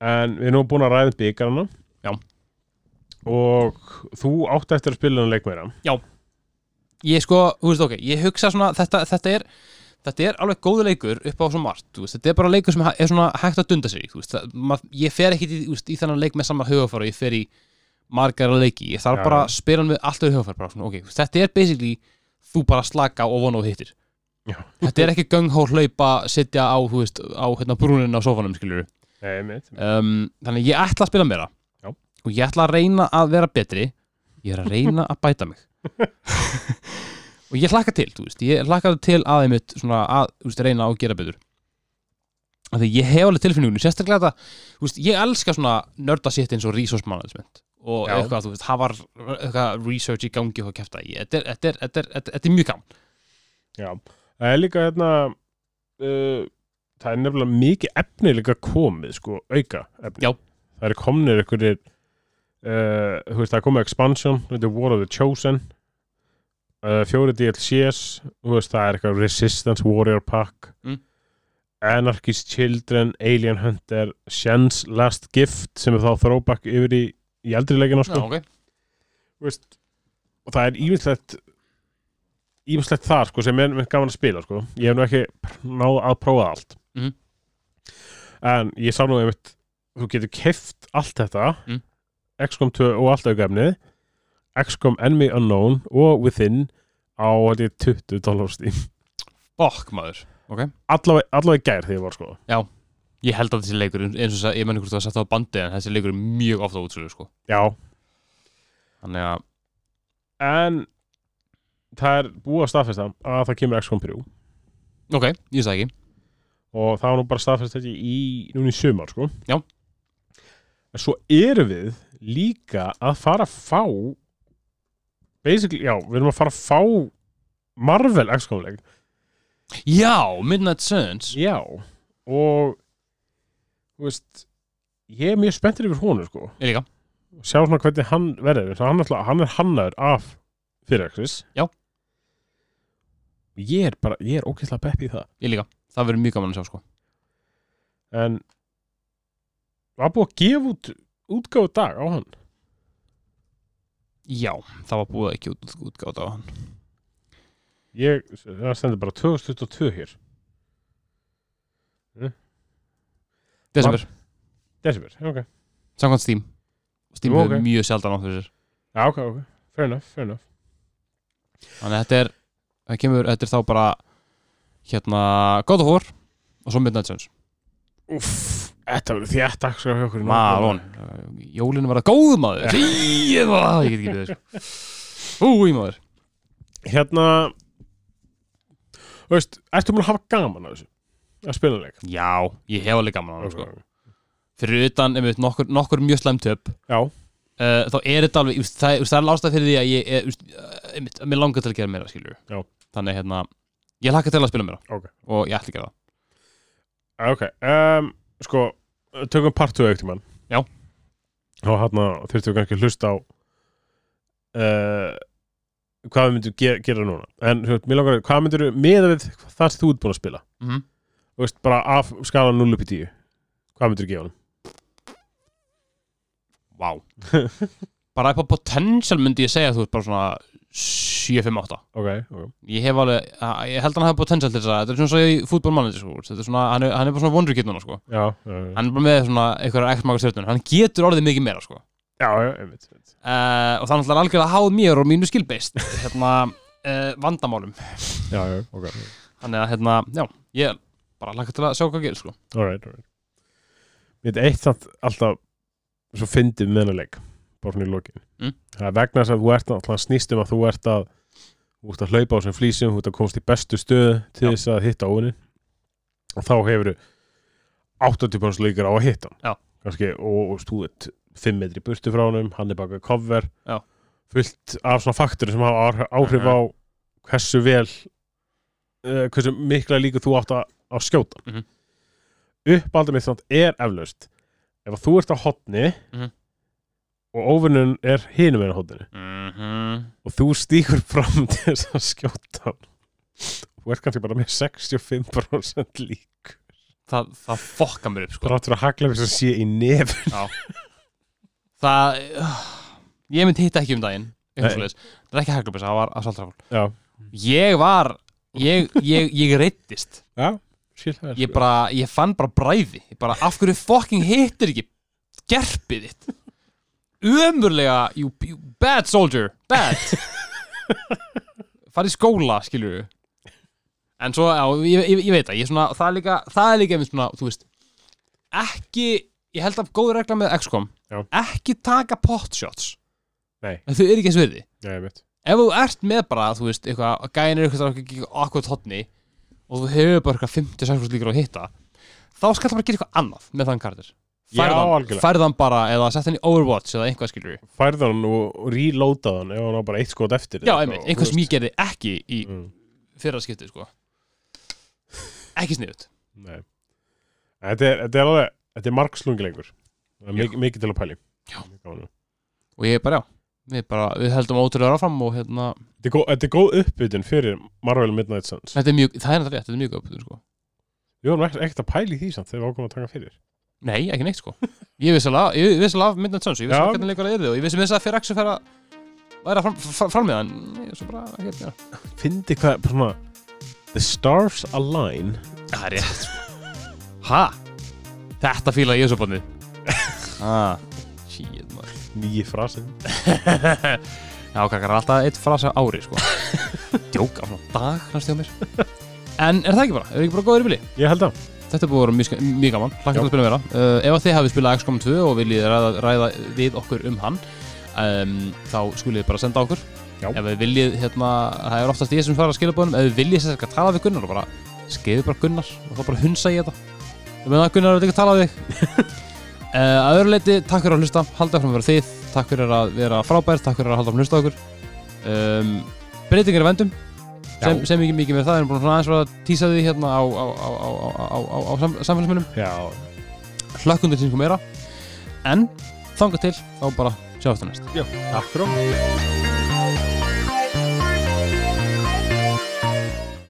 en við erum nú búin að ræða byggarna Já. og þú átt eftir að spila hann leik meira Ég sko, þú veist ok, ég hugsa svona þetta, þetta er Þetta er alveg góðu leikur upp á svo margt veist, Þetta er bara leikur sem er svona hægt að dunda sig veist, það, mað, Ég fer ekki í, veist, í þennan leik með sama hugafara Ég fer í margara leiki Ég þarf Já. bara að spila hann við allt öðru hugafara veist, Þetta er basically þú bara slaka og vona og hittir Já. Þetta er ekki gönghól hlaupa Sitja á, á hérna, brúnin á sofanum mitt, um, Þannig að ég ætla að spila meira. Já. Og ég ætla að reyna að vera betri. Ég er að reyna að bæta mig. Og ég hlakka til, veist. Ég hlakka til að einmitt svona að, veist, reyna að gera betur. Af Því ég hef alveg tilfinningunni Sérstaklega þú veist, ég elska svona Nörda sitt eins og resource management. Og Já. eitthvað, þú veist, hafa eitthvað research í gangi og í. Þetta er, þetta er, þetta er, þetta er, er mjög gaman. Já, það er líka hérna uh, það er nefnilega mikið efni líka komið, sko, auka efni. Já. Það er komnir einhverjir uh, veist, það er komið expansion, þetta er War of the Chosen uh, fjóri DLCs veist, það er eitthvað Resistance Warrior Pack Mm. Anarchist Children, Alien Hunter Shen's Last Gift sem er þá throwback yfir í, í eldri leikina, Já, sko ok Þú veist, og það er ímislegt ímislegt þar sko, sem er mér gaman að spila sko. ég hef nú ekki náð að prófa allt Mhm. en ég sá nú einmitt þú getur keft allt þetta Mm. XCOM 2 og allt aukefnið XCOM Enemy Unknown og Within á held ég, 20 dólar stíl Bokk, maður. Ok. Allavega, allavega í gær þegar ég var sko. Ég held að þessi leikur, eins og sa- ég menn hvort það var sett á bandi En þessi leikur er mjög ofta útsölu, sko. Já, Þannig að, en það er búið að staðfesta að það kemur XCOM 3 Ok, ég það ekki og það var nú bara staðfæst þetta í núna í sumar sko. Já. en svo erum við líka að fara að fá basically, já, við erum að fara að fá Marvel XCOM-leik Já, Midnight Suns. Já, og þú veist ég er mjög spenntur yfir honum sko. Ég líka. Sjá svona hvernig hann verður hann, ætla, hann er hannaður af fyrirexis Já. ég er bara, ég er ókvæslega peppi í það. Ég líka Það verður mjög gaman að sjá sko. En var búið að gefa út útgáfu dag á hann? Já, það var búið ekki út, útgátt á hann. Ég, það stendur bara 2022 hér. Desember, December, ok. Samkvæmt Steam. Steam Jú, hefur mjög sjaldan fyrir sér. Já, ok, ok, fair enough, fair enough. Þannig að þetta er Það kemur, þetta er þá bara Hérna, God of War Og svo Midnight Suns. Úff, þetta verður þétt dagskrá hjá okkur Marón Jólinu var að góð maður. Ég ég get ekki við þessu Úi maður. Hérna þú veist, ertu múin að hafa gaman að þessu? Að spila leik? Já, ég hef alveg gaman hann Ok, sko. Fyrir utan, einmitt, nokkur, nokkur mjög slæmt töp. Já, uh, Þá er þetta alveg, það, það er lástað fyrir því að ég uh, einmitt, að mér langar til að gera meira skilur Já. Þannig hérna Ég hlakka til að spila meira. Ok. Og ég ætla að gera það. Ok, um, sko tökum part 2 eftir mann Já. og hérna þurftum við kannski að hlusta á uh, hvað við myndum gera, gera núna. En veist, mér langar að, hvað myndir við meða við það sem þú ert búin að spila? Mm -hmm. þú veist, bara af skala 0 upp í 10 hvað myndir við gefa hann? Vá. Bara upp á potential myndi ég segja að þú ert bara svona 7-5-8 ok, ok, Ég hef alveg, ég held að hann hafa potential til þess að Þetta er svona svo í fútbolmannandi sko. Þetta er svona, hann er, hann er bara svona wonder kid núna sko. já, já, já, Hann er bara með svona einhverja x-maga stjórnun Hann getur orðið mikið meira sko. já, já einmitt, einmitt. uh, Og þannig að algjörlega háð mér og mínu skilbeist Hérna, uh, vandamálum já, já, ok Þannig að hérna, já, ég bara laka til að sjá hvað gerir sko. alright, alright Mér er eitt samt alltaf svo fyndið með hennar leik bara svona í lokin Mm. það er vegna þess að þú ert alltaf snýst um að þú ert að þú ert að hlaupa á þessum flýsum þú ert að komast í bestu stöðu til þess að hitta óvinni og þá hefur 80% líkur á að hitta hann Já. Kannski, og, og ert 5 metri burtu frá honum hann er baka cover Já. fullt af svona faktori sem hafa áhrif- á hversu vel uh, hversu mikla líkur þú átt að, að skjóta Mhm. uppaldið mitt samt er eflaust ef að þú ert á hotni Mhm. Og óvinnun er hinum en á hotninu mm -hmm. og þú stíkur fram til þess að skjóta hann þú ert kannski bara með 65% lík það, það fokka mér upp sko. þrátt fyrir að hagla þess að sé í nef Það uh, Ég myndi hitta ekki um daginn. Það er ekki hæglubis, það var asfaltrafl já, Ég var Ég, ég, ég reyttist já, Ég bara, ég fann bara bræði. Bara, af hverju fucking hittir ekki Gerpið þitt Ömurlega, you, you bad soldier Bad. Farið skóla, skilur við En svo, já, ég, ég, ég veit það ég svona, Það er líka, það er líka einmitt svona, þú veist Ekki Ég held að góð regla með XCOM Já. Ekki taka potshots Nei. En Þau eru ekki eins virði. Já, ég veit. Ef þú ert með bara, þú veist, eitthvað gæðin er eitthvað akkurat hotni og þú hefur bara eitthvað 56 líkur að hitta þá skal það bara gera eitthvað annað með þann karakter Algjörlega. færðan bara, eða sett hann í Overwatch eða eitthvað skilur hann og, hann ef hann var bara eitt skot eftir já, einmitt, þú sem ég gerði ekki í Mm, fyrra skiptið, sko. Ekki sniðut nei. Þetta er, þetta er alveg þetta er margslungilegur það er mikið, mikið til að pæli Já. Og ég bara, já, við bara, við heldum ótrúlega áfram og hérna, þetta er góð, er uppbytun fyrir Marvel Midnight Suns. Þetta er mjög, það er náttúrulega rétt, þetta er mjög góð, sko. Við vorum ekkert, að pæli því samt þegar við ákveðum að taka fyrir Nei, ekki neitt sko. Ég vissi alveg, af Midnight Suns Ég vissi alveg hvernig leikur það yrði og ég vissi með þess að fyrir Axel væri að fram, fram, fram með hann. Ég er svo bara ekki að gera fyndi hvað bara svona the stars align. Það er rétt sko. Ha? Þetta fíla ég svo bannið. Ah, shit maður. Nýji frasin Já, krakkar, alltaf eitt frasa ári sko. Djók á svona dag næstu hjá mér. En er það ekki bara? Er það ekki bara góður í bili? ég held að Þetta búið að vera mjög, mjög gaman, Já. að spila meira uh, Ef að þið hafið spilað XCOM 2 og viljið ræða, ræða við okkur um hann um, þá skulið þið bara senda okkur. Já. Ef þið viljið, hérna, það er oftast ég sem fara að skila búinum Ef þið viljið sér að tala við Gunnar og bara skeiði bara Gunnar og þá bara hunsa ég þetta. Ég meina Gunnar er ekki að tala við þig. Uh, að öðru leiti, takk fyrir að hlusta. Halda áfram að vera þið, takk fyrir að vera frábær. Takk fyrir að halda áfram að hlusta okkur. Um, breytingar í vendum sem, sem ekki mikið með það, erum búin aðeins að tísa því hérna á, á, á, á, á, á, á, á sam, samfélagsminnum Já, hlökkundur sem kom meira. En þanga til, þá bara sjáum þetta næst já, takk fyrir